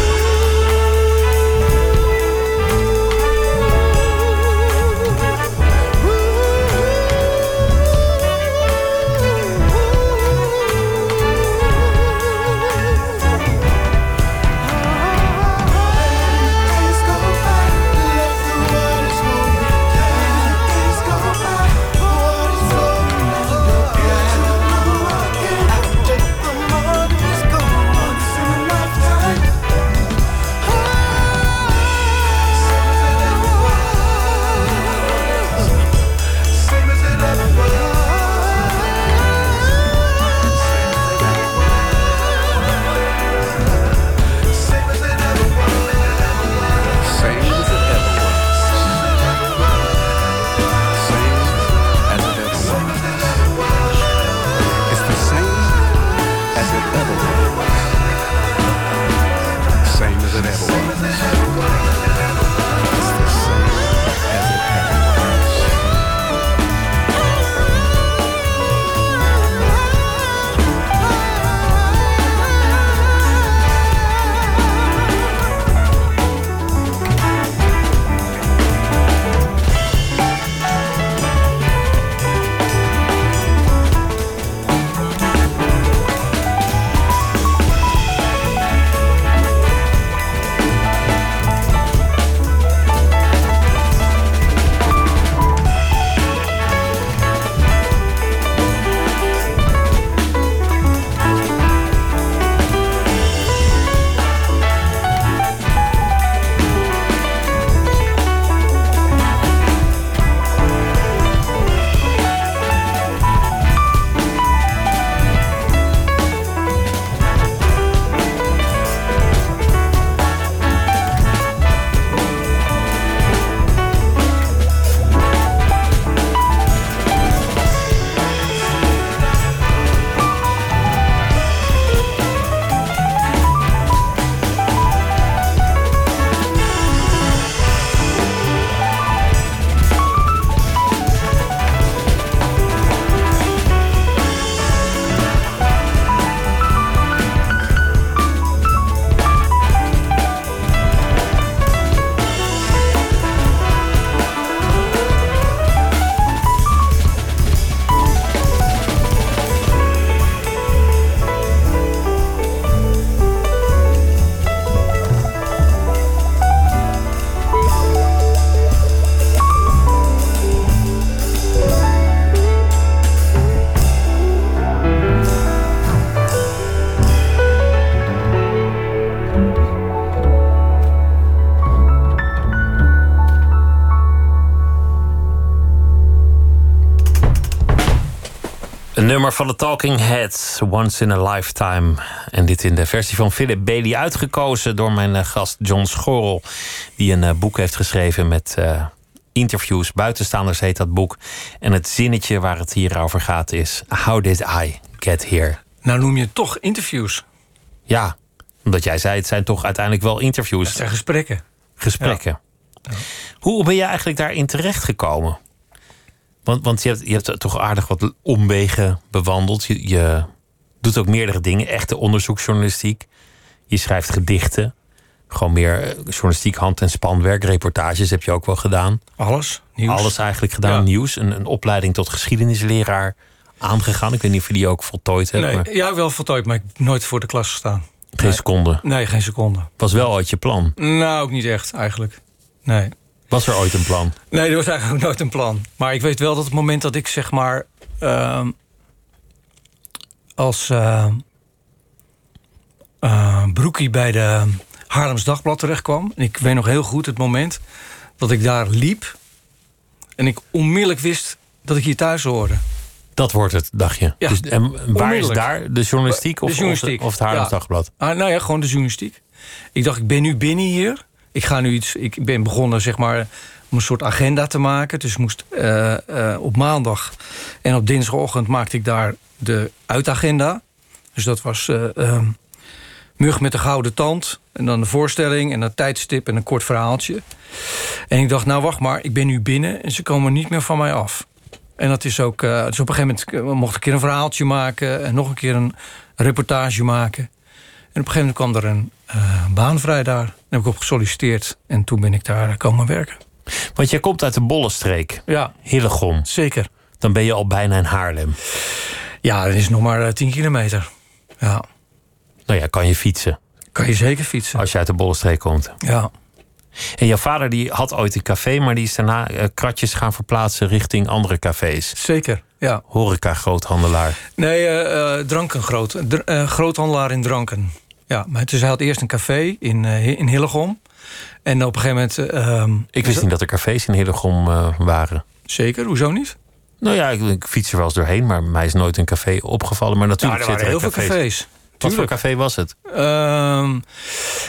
Een nummer van de Talking Heads, Once in a Lifetime. En dit in de versie van Philip Bailey, uitgekozen door mijn eh, gast John Schorrel. Die een eh, boek heeft geschreven met eh, interviews. Buitenstaanders heet dat boek. En het zinnetje waar het hier over gaat is... How did I get here? Nou noem je toch interviews. Ja, omdat jij zei, het zijn toch uiteindelijk wel interviews. Het zijn gesprekken. gesprekken. Hoe ben je eigenlijk daarin terechtgekomen? Want, want je, hebt, je hebt toch aardig wat omwegen bewandeld. Je, je doet ook meerdere dingen. Echte onderzoeksjournalistiek. Je schrijft gedichten. Gewoon meer eh, journalistiek, hand- en spanwerk. Reportages heb je ook wel gedaan. Alles. Nieuws. Alles eigenlijk gedaan. Ja. Nieuws. Een, een opleiding tot geschiedenisleraar aangegaan. Ik weet niet of je die ook voltooid hebt. maar Nee, ja, wel voltooid, maar ik heb nooit voor de klas gestaan. geen seconde. Nee, geen seconde. Was wel ooit je plan. Nou, ook niet echt, eigenlijk. Nee. Was er ooit een plan? Nee, dat was eigenlijk ook nooit een plan. Maar ik weet wel dat het moment dat ik zeg maar... ehm, als eh, broekie bij de Haarlems Dagblad terechtkwam... en ik weet nog heel goed het moment dat ik daar liep... en ik onmiddellijk wist dat ik hier thuis hoorde. Dat wordt het, dacht je. Ja, dus, en waar is daar? De journalistiek De of, journalistiek, of, of het Haarlems ja. Dagblad? Ah, nou ja, gewoon de journalistiek. Ik dacht, ik ben nu binnen hier. Ik ga nu iets. Ik ben begonnen, zeg maar, om een soort agenda te maken. Dus moest eh, eh, op maandag en op dinsdagochtend maakte ik daar de uitagenda. Dus dat was eh, ehm, mug met de gouden tand. En dan de voorstelling en een tijdstip en een kort verhaaltje. En ik dacht, nou wacht maar, ik ben nu binnen en ze komen niet meer van mij af. En dat is ook. dus op een gegeven moment mocht ik een keer een verhaaltje maken en nog een keer een reportage maken. En op een gegeven moment kwam er een eh, baan vrij daar. Daar heb ik op gesolliciteerd en toen ben ik daar komen werken. Want jij komt uit de Bollenstreek, Ja, Hillegom. zeker. Dan ben je al bijna in Haarlem. Ja, dat is nog maar eh, 10 kilometer. Ja, Nou ja, kan je fietsen kan je zeker fietsen. als je uit de Bollenstreek komt. Ja, En jouw vader die had ooit een café, maar die is daarna eh, kratjes gaan verplaatsen richting andere cafés. zeker. Ja. Horeca-groothandelaar. Nee, eh eh, dranken groot. Dr- groothandelaar in dranken. Ja, maar dus hij had eerst een café in, in Hillegom. En op een gegeven moment... eh, ehm, Ik wist niet dat er cafés in Hillegom waren. Zeker, hoezo niet? Nou ja, ik, ik fiets er wel eens doorheen, maar mij is nooit een café opgevallen. Maar Ja, natuurlijk er waren heel zitten veel er cafés. cafés. Wat voor café was het? Ehm,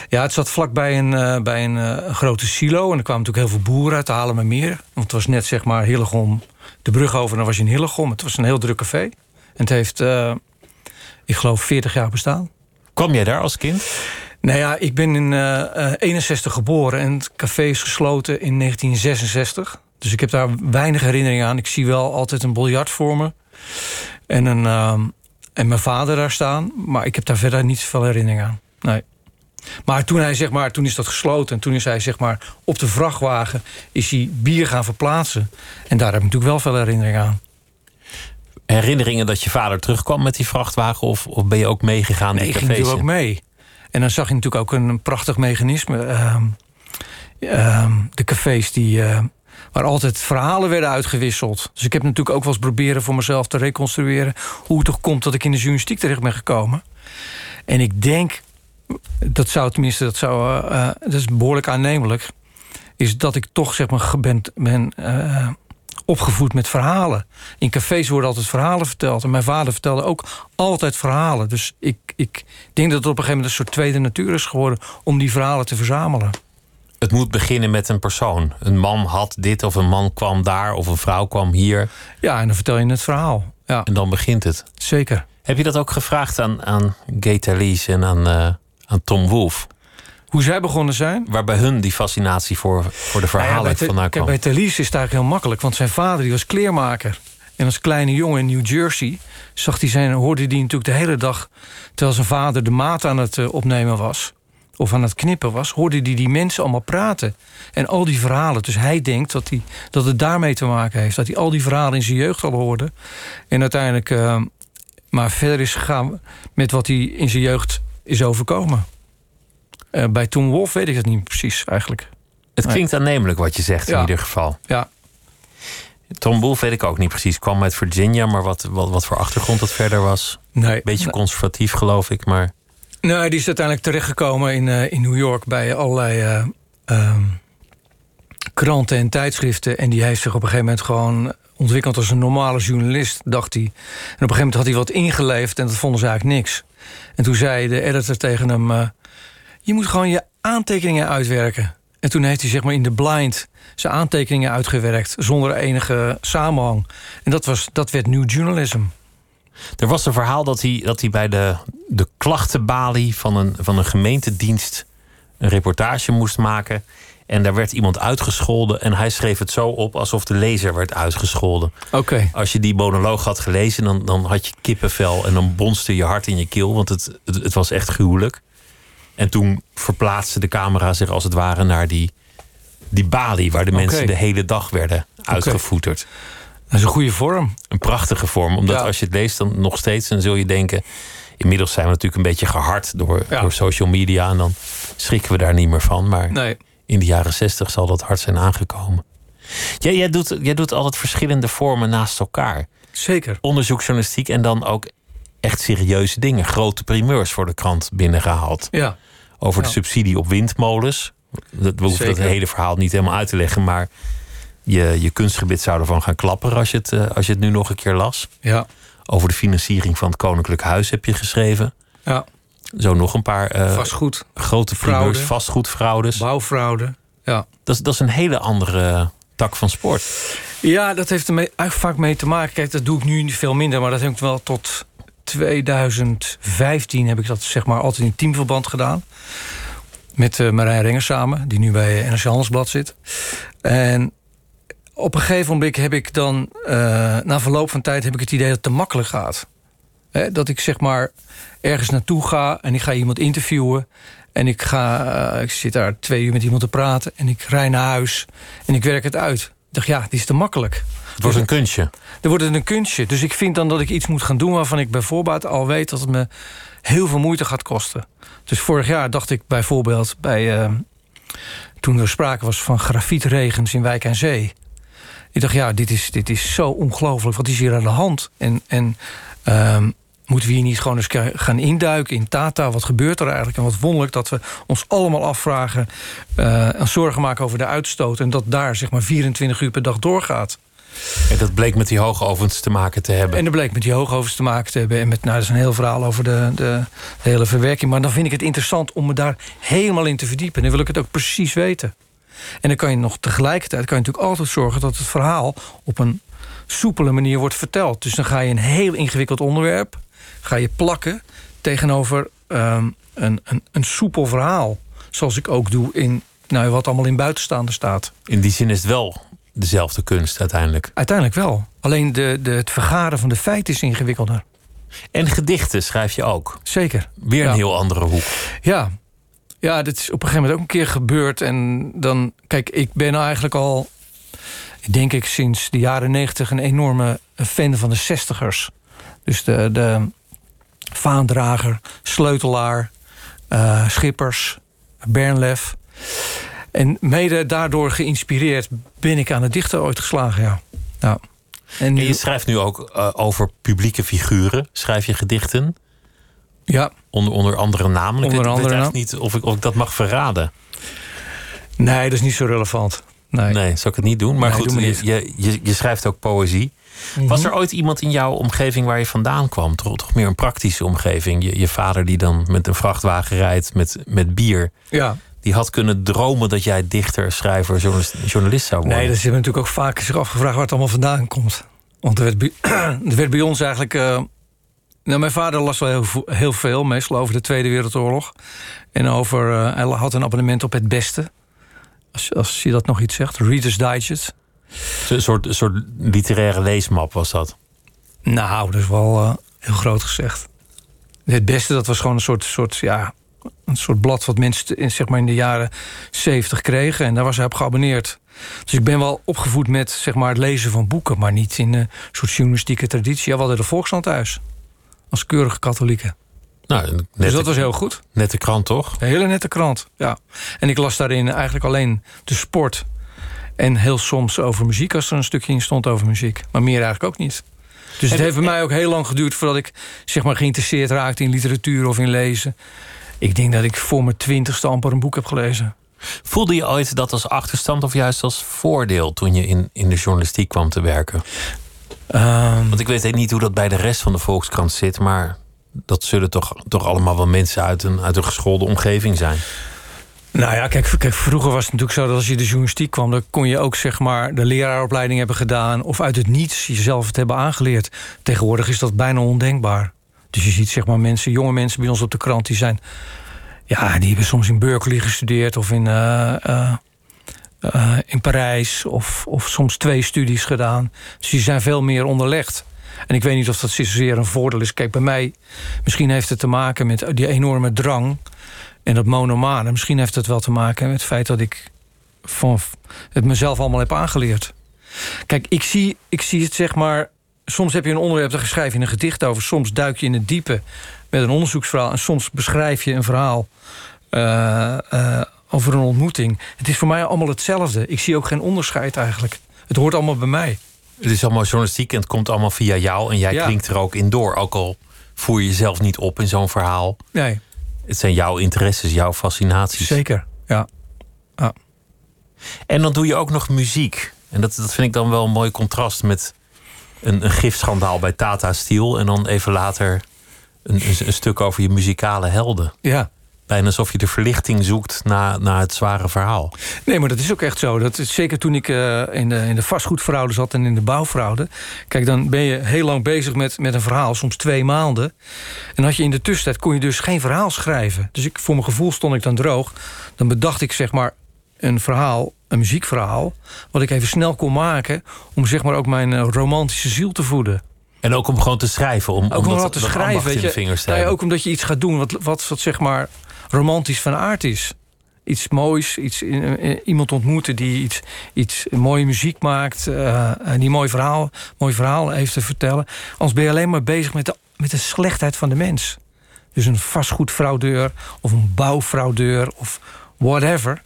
ja, het zat vlakbij een, eh, bij een, eh, grote silo. En er kwamen natuurlijk heel veel boeren uit te halen meer. Want het was net zeg maar Hillegom, de brug over, en dan was je in Hillegom. Het was een heel druk café. En het heeft, eh, ik geloof, 40 jaar bestaan. Kwam jij daar als kind? Nou ja, ik ben in eh, eh, 61 geboren en het café is gesloten in 1966. Dus ik heb daar weinig herinnering aan. Ik zie wel altijd een biljart voor me. En, een, ehm, en mijn vader daar staan. Maar ik heb daar verder niet zoveel herinnering aan. Nee. Maar toen, hij, zeg maar toen is dat gesloten. En toen is hij zeg maar, op de vrachtwagen is hij bier gaan verplaatsen. En daar heb ik natuurlijk wel veel herinnering aan. Herinneringen dat je vader terugkwam met die vrachtwagen? Of, of ben je ook meegegaan Nee, ik ging natuurlijk ook mee. En dan zag je natuurlijk ook een prachtig mechanisme. Ehm, ehm, de cafés die, eh, waar altijd verhalen werden uitgewisseld. Dus ik heb natuurlijk ook wel eens proberen voor mezelf te reconstrueren... hoe het toch komt dat ik in de journalistiek terecht ben gekomen. En ik denk, dat zou tenminste, dat, zou, eh, eh, dat is behoorlijk aannemelijk... is dat ik toch zeg maar ben, ben eh, opgevoed met verhalen. In cafés worden altijd verhalen verteld. En mijn vader vertelde ook altijd verhalen. Dus ik, ik denk dat het op een gegeven moment een soort tweede natuur is geworden... om die verhalen te verzamelen. Het moet beginnen met een persoon. Een man had dit of een man kwam daar of een vrouw kwam hier. Ja, en dan vertel je het verhaal. Ja, En dan begint het. zeker. Heb je dat ook gevraagd aan, aan Gay Talese en aan, eh, aan Tom Wolfe? Hoe zij begonnen zijn... Waar bij hun die fascinatie voor, voor de Nou ja, verhalen bij Te- vandaan kwam? bij Thalys is het eigenlijk heel makkelijk. Want zijn vader die was kleermaker. En als kleine jongen in New Jersey zag hij zijn, hoorde hij natuurlijk de hele dag... terwijl zijn vader de maat aan het eh, opnemen was... of aan het knippen was... hoorde hij die mensen allemaal praten. En al die verhalen. Dus hij denkt dat, hij, dat het daarmee te maken heeft. Dat hij al die verhalen in zijn jeugd al hoorde. En uiteindelijk eh, maar verder is gegaan... met wat hij in zijn jeugd is overkomen. Eh, bij Tom Wolf weet ik het niet precies eigenlijk. Het klinkt aannemelijk wat je zegt in ieder geval. Ja, Tom Wolfe weet ik ook niet precies. Kwam uit Virginia, maar wat, wat, wat voor achtergrond dat verder was. nee. Beetje conservatief geloof ik, maar... Nou, die is uiteindelijk terechtgekomen in, eh, in New York bij allerlei eh, ehm, kranten en tijdschriften. En die heeft zich op een gegeven moment gewoon ontwikkeld als een normale journalist, dacht hij. En op een gegeven moment had hij wat ingeleefd en dat vonden ze eigenlijk niks. En toen zei de editor tegen hem: eh, Je moet gewoon je aantekeningen uitwerken. En toen heeft hij zeg maar in de blind zijn aantekeningen uitgewerkt zonder enige samenhang. En dat, was, dat werd New Journalism. Er was een verhaal dat hij, dat hij bij de, de klachtenbalie van een, van een gemeentedienst een reportage moest maken. En daar werd iemand uitgescholden en hij schreef het zo op alsof de lezer werd uitgescholden. Oké. Als je die monoloog had gelezen, dan, dan had je kippenvel en dan bonste je hart in je keel, want het, het, het was echt gruwelijk. En toen verplaatste de camera zich als het ware naar die, die balie waar de mensen de hele dag werden uitgevoeterd. Dat is een goede vorm. Een prachtige vorm, omdat Ja. als je het leest, dan nog steeds, dan zul je denken. Inmiddels zijn we natuurlijk een beetje gehard door, Ja. door social media en dan schrikken we daar niet meer van. Maar Nee. in de jaren zestig zal dat hard zijn aangekomen. Jij, jij, doet, jij doet altijd verschillende vormen naast elkaar. Zeker. Onderzoeksjournalistiek en dan ook echt serieuze dingen. Grote primeurs voor de krant binnengehaald. Ja. Over de subsidie op windmolens. Dat, we hoeven Zeker. hele verhaal niet helemaal uit te leggen. Maar je, je kunstgebied zou ervan gaan klapperen als je, het, eh, als je het nu nog een keer las. Ja. Over de financiering van het Koninklijk Huis heb je geschreven. Ja. Zo nog een paar eh, Vastgoed. grote primeurs, Fraude. vastgoedfraudes. Bouwfraude. Ja. Dat, is- dat is een hele andere tak van sport. Ja, dat heeft er vaak mee te maken. Kijk, dat doe ik nu niet veel minder, maar dat heb ik wel tot 2015 heb ik dat zeg maar altijd in teamverband gedaan. Met eh, Marijn Renger samen, die nu bij NRC Handelsblad zit. En op een gegeven moment heb ik dan, eh, na verloop van tijd, heb ik het idee dat het te makkelijk gaat. Dat ik zeg maar ergens naartoe ga en ik ga iemand interviewen. En ik, ga, eh, ik zit daar twee uur met iemand te praten. En ik rij naar huis en ik werk het uit. Ik dacht, ja, dit is te makkelijk. Het wordt een kunstje. Dan wordt het een kunstje. Dus ik vind dan dat ik iets moet gaan doen waarvan ik bijvoorbeeld al weet dat het me heel veel moeite gaat kosten. Dus vorig jaar dacht ik bijvoorbeeld bij. eh, toen er sprake was van grafietregens in Wijk en Zee. Ik dacht, ja, dit is, dit is zo ongelooflijk. Wat is hier aan de hand? En, en ehm, moeten we hier niet gewoon eens gaan induiken in Tata? Wat gebeurt er eigenlijk? En wat wonderlijk dat we ons allemaal afvragen... eh, en zorgen maken over de uitstoot... en dat daar zeg maar 24 uur per dag doorgaat. En dat bleek met die hoogovens te maken te hebben. En dat bleek met die hoogovens te maken te hebben. En met, nou, dat is een heel verhaal over de, de, de hele verwerking. Maar dan vind ik het interessant om me daar helemaal in te verdiepen. En dan wil ik het ook precies weten. En dan kan je nog tegelijkertijd kan je natuurlijk altijd zorgen dat het verhaal op een soepele manier wordt verteld. Dus dan ga je een heel ingewikkeld onderwerp ga je plakken tegenover ehm, een, een, een soepel verhaal. Zoals ik ook doe in nou, wat allemaal in buitenstaande staat. In die zin is het wel dezelfde kunst uiteindelijk. Uiteindelijk wel. Alleen de, de, het vergaren van de feiten is ingewikkelder. En gedichten schrijf je ook. Zeker. Weer een Ja. heel andere hoek. Ja. Ja, dit is op een gegeven moment ook een keer gebeurd. En dan, kijk, ik ben eigenlijk al, denk ik, sinds de jaren negentig een enorme fan van de zestigers. Dus de, de vaandrager, sleutelaar, eh, schippers, Bernlef. En mede daardoor geïnspireerd ben ik aan het dichten ooit geslagen, ja. ja. En je schrijft nu ook eh, over publieke figuren. Schrijf je gedichten? Ja, Onder, onder andere namen. Ik Onder weet, ik weet andere niet of ik, of ik dat mag verraden. nee, dat is niet zo relevant. Nee. Nee, zou ik het niet doen. Maar Nee, goed, doe je, je, je, schrijft ook poëzie. Mhm. Was er ooit iemand in jouw omgeving waar je vandaan kwam? Toch, toch meer een praktische omgeving? Je, je vader die dan met een vrachtwagen rijdt met, met bier. Ja. Die had kunnen dromen dat jij dichter, schrijver, journalist, journalist zou worden. Nee, dat hebben natuurlijk ook vaak zich afgevraagd waar het allemaal vandaan komt. Want er werd bij, er werd bij ons eigenlijk. eh, nou, mijn vader las wel heel, veel, meestal over de Tweede Wereldoorlog. En over. eh, hij had een abonnement op het beste. Als, als je dat nog iets zegt. Reader's Digest. Een soort, een soort literaire leesmap was dat. Nou, dat is wel eh, heel groot gezegd. Het beste, dat was gewoon een soort, soort, ja, een soort blad wat mensen in, zeg maar in de jaren zeventig kregen. En daar was hij op geabonneerd. Dus ik ben wel opgevoed met zeg maar, het lezen van boeken, maar niet in een soort journalistieke traditie. Ja, we hadden de Volkskrant thuis. Als keurige katholieken. Nou, net, Dus dat was heel goed. net de krant toch? Een hele nette krant, ja. En ik las daarin eigenlijk alleen de sport. En heel soms over muziek, als er een stukje in stond over muziek. Maar meer eigenlijk ook niet. Dus het heeft bij mij ook heel lang geduurd... voordat ik zeg maar, geïnteresseerd raakte in literatuur of in lezen. Ik denk dat ik voor mijn twintigste amper een boek heb gelezen. Voelde je ooit dat als achterstand of juist als voordeel toen je in, in de journalistiek kwam te werken? Ehm, Want ik weet niet hoe dat bij de rest van de Volkskrant zit, maar dat zullen toch, toch allemaal wel mensen uit een, uit een geschoolde omgeving zijn. Nou ja, kijk, kijk, vroeger was het natuurlijk zo dat als je de journalistiek kwam, dan kon je ook zeg maar de leraaropleiding hebben gedaan of uit het niets jezelf het hebben aangeleerd. Tegenwoordig is dat bijna ondenkbaar. Dus je ziet zeg maar mensen, jonge mensen bij ons op de krant, die zijn, ja, die hebben soms in Berkeley gestudeerd of in, eh, eh, eh, in Parijs of, of soms twee studies gedaan. Dus die zijn veel meer onderlegd. En ik weet niet of dat zozeer een voordeel is. Kijk, bij mij, misschien heeft het te maken met die enorme drang en dat monomane. Misschien heeft het wel te maken met het feit dat ik van het mezelf allemaal heb aangeleerd. Kijk, ik zie, ik zie het zeg maar. Soms heb je een onderwerp, daar schrijf je een gedicht over. Soms duik je in het diepe met een onderzoeksverhaal. En soms beschrijf je een verhaal eh, eh, over een ontmoeting. Het is voor mij allemaal hetzelfde. Ik zie ook geen onderscheid eigenlijk. Het hoort allemaal bij mij. Het is allemaal journalistiek en het komt allemaal via jou en jij Ja. klinkt er ook in door. Ook al voer je jezelf niet op in zo'n verhaal. Nee, Het zijn jouw interesses, jouw fascinaties. zeker. Ja. En dan doe je ook nog muziek. En dat, dat vind ik dan wel een mooi contrast met een, een gifschandaal bij Tata Steel. En dan even later een, een, een stuk over je muzikale helden. Ja. Bijna alsof je de verlichting zoekt na, na het zware verhaal. Nee, maar dat is ook echt zo. Dat is, zeker toen ik eh, in, de, in de vastgoedfraude zat en in de bouwfraude. Kijk, dan ben je heel lang bezig met, met een verhaal, soms twee maanden. En had je in de tussentijd kon je dus geen verhaal schrijven. Dus ik, voor mijn gevoel stond ik dan droog. Dan bedacht ik zeg maar een verhaal, een muziekverhaal... wat ik even snel kon maken om zeg maar ook mijn eh, romantische ziel te voeden. En ook om gewoon te schrijven. Om, Ook om dat, te schrijven, weet je. vingers te Nou ja, ook omdat je iets gaat doen wat, wat, wat zeg maar romantisch van aard is. Iets moois, iets, eh, eh, iemand ontmoeten die iets, iets mooie muziek maakt... en die mooi verhaal, mooi verhaal heeft te vertellen. Anders ben je alleen maar bezig met de, met de slechtheid van de mens. Dus een vastgoedfraudeur of een bouwfraudeur of whatever.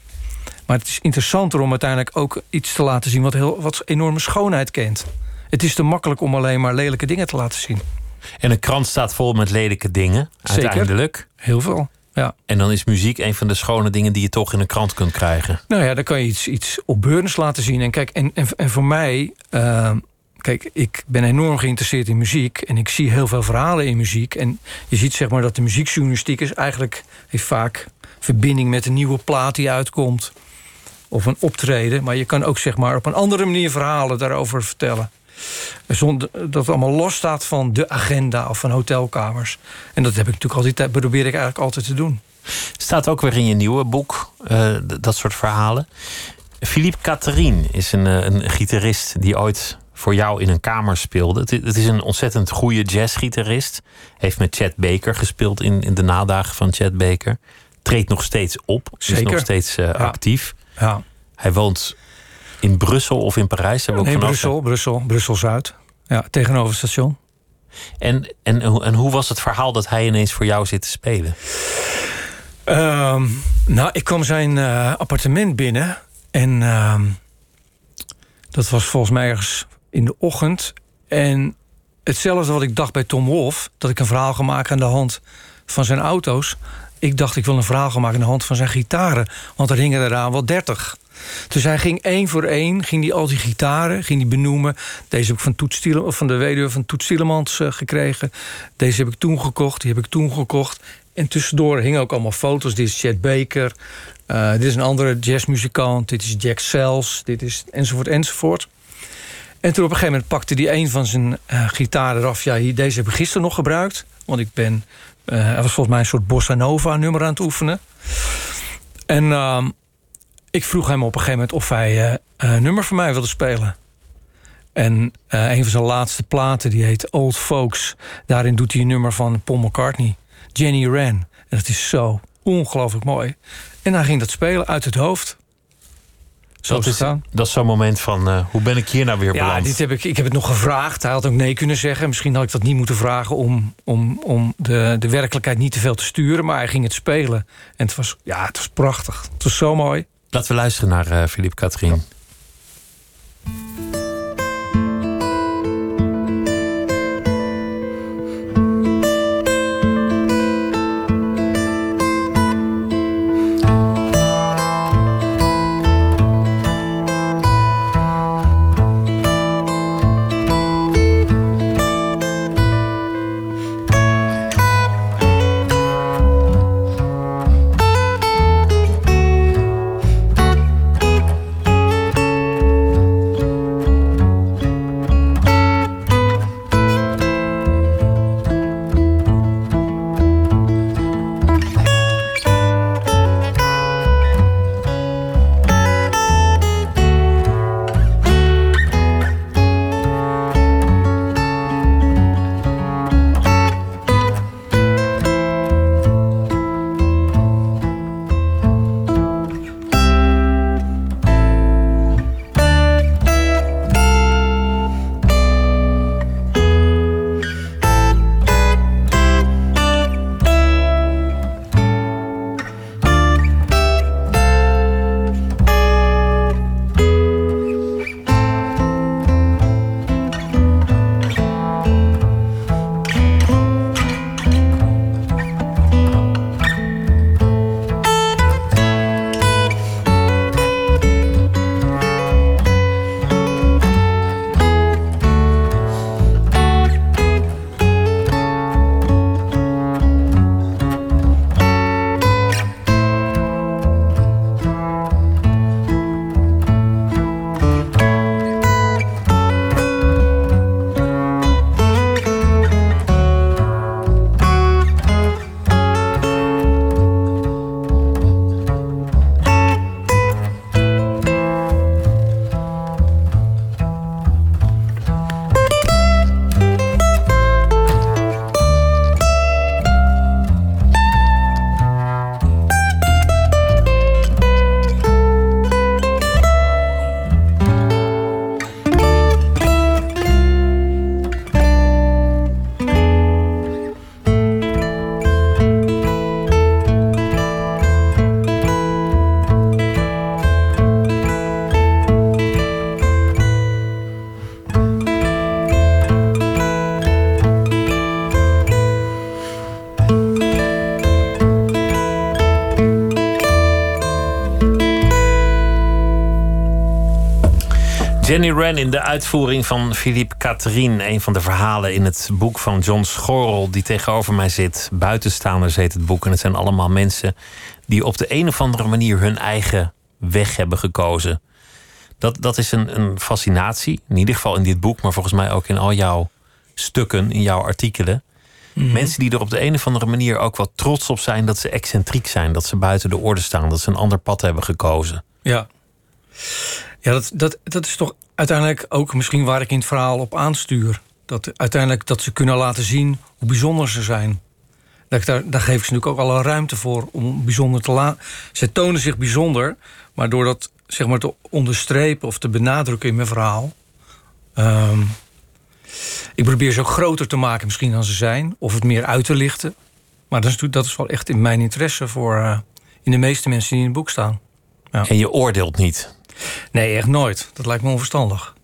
Maar het is interessanter om uiteindelijk ook iets te laten zien... wat, heel, wat enorme schoonheid kent. Het is te makkelijk om alleen maar lelijke dingen te laten zien. En een krant staat vol met lelijke dingen, Zeker. uiteindelijk. Heel veel, ja. En dan is muziek een van de schone dingen die je toch in een krant kunt krijgen. Nou ja, dan kan je iets, iets opbeurends laten zien. En kijk, en, en, en voor mij... eh, kijk, ik ben enorm geïnteresseerd in muziek. En ik zie heel veel verhalen in muziek. En je ziet zeg maar dat de muziekjournalistiek is eigenlijk... heeft vaak verbinding met een nieuwe plaat die uitkomt. Of een optreden. Maar je kan ook zeg maar op een andere manier verhalen daarover vertellen. Zonder, dat het allemaal los staat van de agenda of van hotelkamers. En dat heb ik natuurlijk altijd, probeer ik eigenlijk altijd te doen. Staat ook weer in je nieuwe boek, eh, dat soort verhalen. Philippe Catherine is een, eh, een gitarist die ooit voor jou in een kamer speelde. Het, is een ontzettend goede jazzgitarist. Heeft met Chet Baker gespeeld in, in de nadagen van Chet Baker. Treedt nog steeds op. Is Zeker. nog steeds eh, actief. Ja. Hij woont in Brussel of in Parijs. Hebben we ook Nee, Brussel, Brussel, Brussel-Zuid. Ja, tegenover het station. En, en, en hoe was het verhaal dat hij ineens voor jou zit te spelen? Ehm, nou, ik kwam zijn eh, appartement binnen. En ehm, dat was volgens mij ergens in de ochtend. En hetzelfde wat ik dacht bij Tom Wolf... dat ik een verhaal ga maken aan de hand van zijn auto's. Ik dacht, ik wil een verhaal gaan maken aan de hand van zijn gitaren. Want er hingen eraan wel dertig. Dus hij ging één voor één, ging die al die gitaren, ging die benoemen. Deze heb ik van, Toet Stiele- of van de weduwe van Toet Stielemans eh, gekregen. Deze heb ik toen gekocht, die heb ik toen gekocht. En tussendoor hingen ook allemaal foto's. Dit is Chet Baker, eh, dit is een andere jazzmuzikant, dit is Jack Sells, dit is enzovoort enzovoort. En toen op een gegeven moment pakte hij een van zijn eh gitaren eraf. Ja, hier, deze heb ik gisteren nog gebruikt. Want ik ben, eh hij was volgens mij een soort bossa nova nummer aan het oefenen. En ehm, ik vroeg hem op een gegeven moment of hij eh, een nummer voor mij wilde spelen. En eh, een van zijn laatste platen, die heet Old Folks. Daarin doet hij een nummer van Paul McCartney. Jenny Wren. En dat is zo ongelooflijk mooi. En hij ging dat spelen uit het hoofd. Zo dat is dat is zo'n moment van, eh, hoe ben ik hier nou weer Ja, beland? dit heb ik, ik heb het nog gevraagd. Hij had ook nee kunnen zeggen. Misschien had ik dat niet moeten vragen om, om, om de, de werkelijkheid niet te veel te sturen. Maar hij ging het spelen. En het was, ja, het was prachtig. Het was zo mooi. Laten we luisteren naar eh Philippe In de uitvoering van Philippe Catherine. Een van de verhalen in het boek van John Schorrel, die tegenover mij zit. Buitenstaanders heet het boek. En het zijn allemaal mensen die op de een of andere manier hun eigen weg hebben gekozen. Dat, dat is een, een fascinatie. In ieder geval in dit boek, maar volgens mij ook in al jouw stukken, in jouw artikelen. Mhm. Mensen die er op de een of andere manier ook wel trots op zijn dat ze excentriek zijn, dat ze buiten de orde staan, dat ze een ander pad hebben gekozen. Ja. Ja, dat, dat, dat is toch uiteindelijk ook misschien waar ik in het verhaal op aanstuur. Dat uiteindelijk dat ze kunnen laten zien hoe bijzonder ze zijn. Dat daar, daar geef ik ze natuurlijk ook alle ruimte voor om bijzonder te laten. Ze tonen zich bijzonder, maar door dat zeg maar te onderstrepen of te benadrukken in mijn verhaal. ehm, ik probeer ze ook groter te maken misschien dan ze zijn, of het meer uit te lichten. Maar dat is, dat is wel echt in mijn interesse voor eh, in de meeste mensen die in het boek staan. En je oordeelt niet. Nee, echt nooit. Dat lijkt me onverstandig.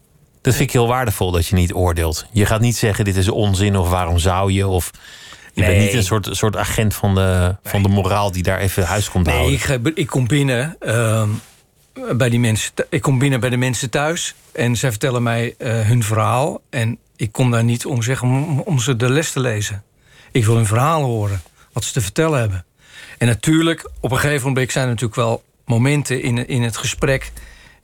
Dat vind ik heel waardevol dat je niet oordeelt. Je gaat niet zeggen dit is onzin of waarom zou je of je bent Nee. niet een soort, soort agent van de, van de moraal die daar even huis komt Nee, houden. ik, ik kom binnen ehm, bij die mensen. Ik kom binnen bij de mensen thuis en zij vertellen mij eh, hun verhaal. En ik kom daar niet om, zeg, om, om ze de les te lezen. Ik wil hun verhaal horen, wat ze te vertellen hebben. En natuurlijk, op een gegeven moment zijn er natuurlijk wel momenten in, in het gesprek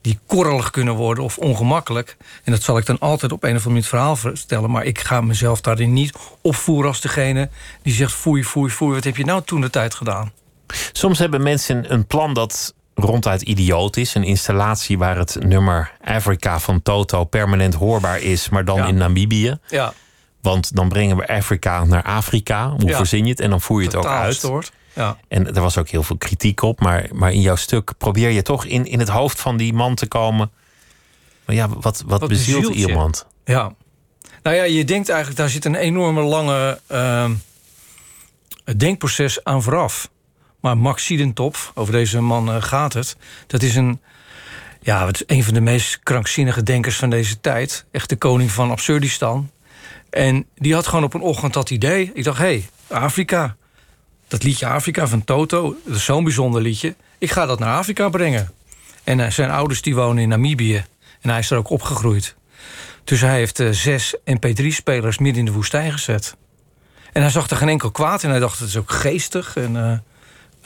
die korrelig kunnen worden of ongemakkelijk. En dat zal ik dan altijd op een of andere manier het verhaal vertellen. Maar ik ga mezelf daarin niet opvoeren als degene die zegt: foei, foei, foei, wat heb je nou toen de tijd gedaan? Soms hebben mensen een plan dat ronduit idioot is. Een installatie waar het nummer Africa van Toto permanent hoorbaar is, maar dan Ja. in Namibië. Ja, Want dan brengen we Afrika naar Afrika. Hoe Ja. verzin je het? En dan voer je het ook uit. Ja. En er was ook heel veel kritiek op. Maar, maar in jouw stuk probeer je toch in, in het hoofd van die man te komen. Maar ja, wat, wat, Wat bezielt iemand? ja. Nou ja, je denkt eigenlijk, daar zit een enorme lange ehm, denkproces aan vooraf. Maar Max Siedentopf, over deze man eh, gaat het. Dat is een, ja, het is een van de meest krankzinnige denkers van deze tijd. Echt de koning van Absurdistan. En die had gewoon op een ochtend dat idee. Ik dacht, hé, hey, Afrika. Dat liedje Afrika van Toto, dat is zo'n bijzonder liedje. Ik ga dat naar Afrika brengen. En eh, zijn ouders die wonen in Namibië. En hij is er ook opgegroeid. Dus hij heeft eh, zes MP3-spelers midden in de woestijn gezet. En hij zag er geen enkel kwaad in. Hij dacht, het is ook geestig. En eh,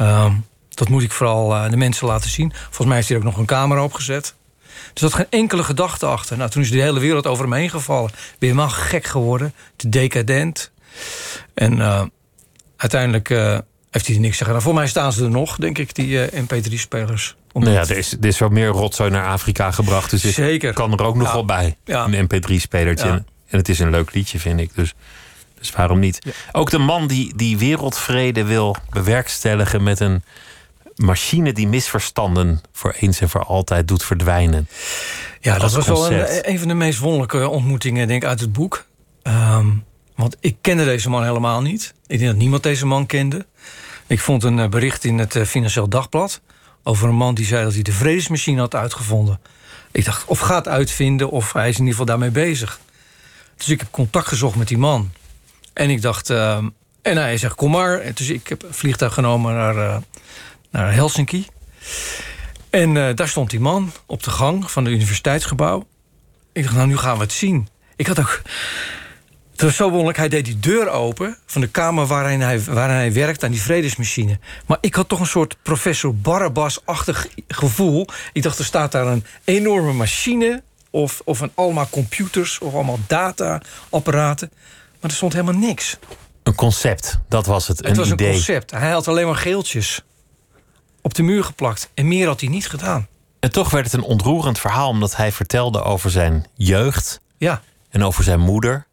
ehm, dat moet ik vooral eh, de mensen laten zien. Volgens mij is hier ook nog een camera opgezet. Dus er zat geen enkele gedachte achter. Nou, toen is de hele wereld over hem heen gevallen. Ben helemaal gek geworden. Te decadent. En uiteindelijk eh, heeft hij niks te gedaan. Voor mij staan ze er nog, denk ik, die eh, MP3-spelers. Nou ja, er is, er is wel meer rotzooi naar Afrika gebracht. Dus ik Zeker. kan er ook nog Ja. wel bij. Ja. Een mp3-spelertje. Ja. En het is een leuk liedje, vind ik. Dus, dus waarom niet? Ook de man die, die wereldvrede wil bewerkstelligen... met een machine die misverstanden voor eens en voor altijd doet verdwijnen. Ja, dat was wel een, een van de meest wonderlijke ontmoetingen denk ik, uit het boek. Ehm, want ik kende deze man helemaal niet. Ik denk dat niemand deze man kende. Ik vond een eh, bericht in het eh, Financieel Dagblad... over een man die zei dat hij de vredesmachine had uitgevonden. Ik dacht, of gaat uitvinden, of hij is in ieder geval daarmee bezig. Dus ik heb contact gezocht met die man. En ik dacht... ehm, en hij zegt, kom maar. Dus ik heb een vliegtuig genomen naar, eh, naar Helsinki. En eh, daar stond die man op de gang van het universiteitsgebouw. Ik dacht, nou, nu gaan we het zien. Ik had ook... Het was zo wonderlijk, hij deed die deur open... van de kamer waarin hij, waarin hij werkt aan die vredesmachine. Maar ik had toch een soort professor Barabbas-achtig gevoel. Ik dacht, er staat daar een enorme machine... of, of een, allemaal computers of allemaal data-apparaten. Maar er stond helemaal niks. Een concept, dat was het. Het een was idee. een concept. Hij had alleen maar geeltjes op de muur geplakt. En meer had hij niet gedaan. En toch werd het een ontroerend verhaal... omdat hij vertelde over zijn jeugd Ja. en over zijn moeder.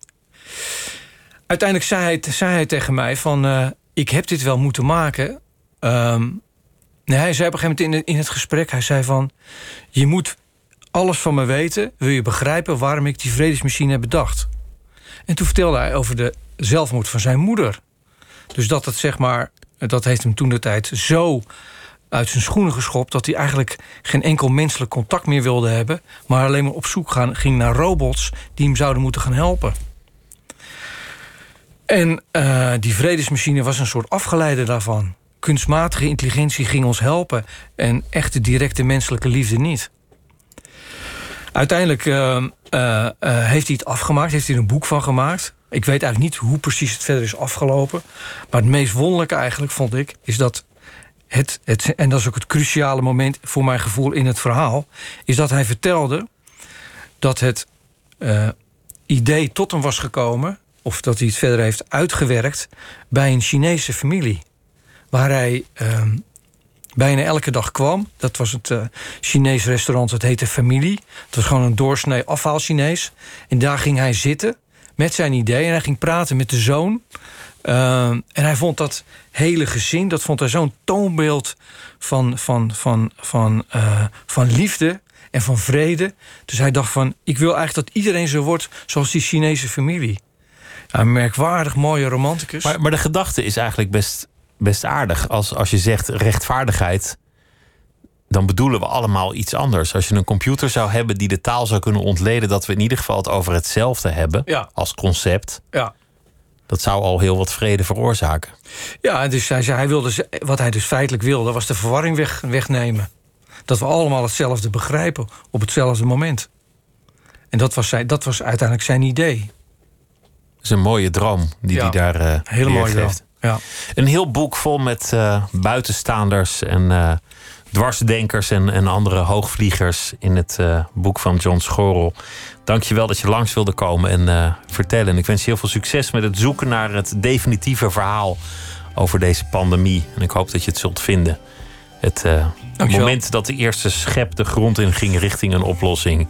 Uiteindelijk zei hij, zei hij tegen mij van... eh, ik heb dit wel moeten maken. Ehm, nee, hij zei op een gegeven moment in, in het gesprek... hij zei van, je moet alles van me weten... wil je begrijpen waarom ik die vredesmachine heb bedacht. En toen vertelde hij over de zelfmoord van zijn moeder. Dus dat het zeg maar... dat heeft hem toen de tijd zo uit zijn schoenen geschopt... dat hij eigenlijk geen enkel menselijk contact meer wilde hebben... maar alleen maar op zoek gaan, ging naar robots... die hem zouden moeten gaan helpen. En eh, die vredesmachine was een soort afgeleide daarvan. Kunstmatige intelligentie ging ons helpen en echte directe menselijke liefde niet. Uiteindelijk eh, eh, heeft hij het afgemaakt, heeft hij er een boek van gemaakt. Ik weet eigenlijk niet hoe precies het verder is afgelopen. Maar het meest wonderlijke eigenlijk vond ik, is dat het, het, en dat is ook het cruciale moment voor mijn gevoel in het verhaal, is dat hij vertelde dat het idee tot hem was gekomen, of dat hij het verder heeft uitgewerkt, bij een Chinese familie. Waar hij ehm, bijna elke dag kwam. Dat was het uh, Chinees restaurant, het heette Familie. Het was gewoon een doorsnee afhaal Chinees. En daar ging hij zitten met zijn idee en hij ging praten met de zoon. Ehm, en hij vond dat hele gezin, dat vond hij zo'n toonbeeld van, van, van, van, eh, van liefde en van vrede. Dus hij dacht van, ik wil eigenlijk dat iedereen zo wordt zoals die Chinese familie. Een merkwaardig mooie romanticus. Maar, maar de gedachte is eigenlijk best, best aardig. Als, als je zegt rechtvaardigheid, dan bedoelen we allemaal iets anders. Als je een computer zou hebben die de taal zou kunnen ontleden... dat we in ieder geval het over hetzelfde hebben Ja. als concept... ja. dat zou al heel wat vrede veroorzaken. Ja, dus hij zei, hij wilde, wat hij dus feitelijk wilde, was de verwarring weg, wegnemen. Dat we allemaal hetzelfde begrijpen op hetzelfde moment. En dat was, zijn, dat was uiteindelijk zijn idee. Dat is een mooie droom die Ja. hij daar eh Hele mooie droom. Ja. Een heel boek vol met eh, buitenstaanders en eh, dwarsdenkers en, en andere hoogvliegers in het boek van John je wel dat je langs wilde komen en vertellen. En ik wens je heel veel succes met het zoeken naar het definitieve verhaal over deze pandemie. En ik hoop dat je het zult vinden. Het moment dat de eerste schep de grond in ging richting een oplossing.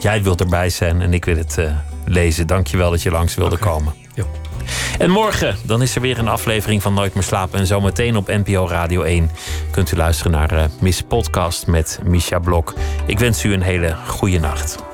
Jij wilt erbij zijn en ik wil het lezen. Dank je wel dat je langs wilde komen. Jo. En morgen dan is er weer een aflevering van Nooit meer slapen. En zometeen op NPO Radio 1 kunt u luisteren naar eh, Miss Podcast met Misha Blok. Ik wens u een hele goede nacht.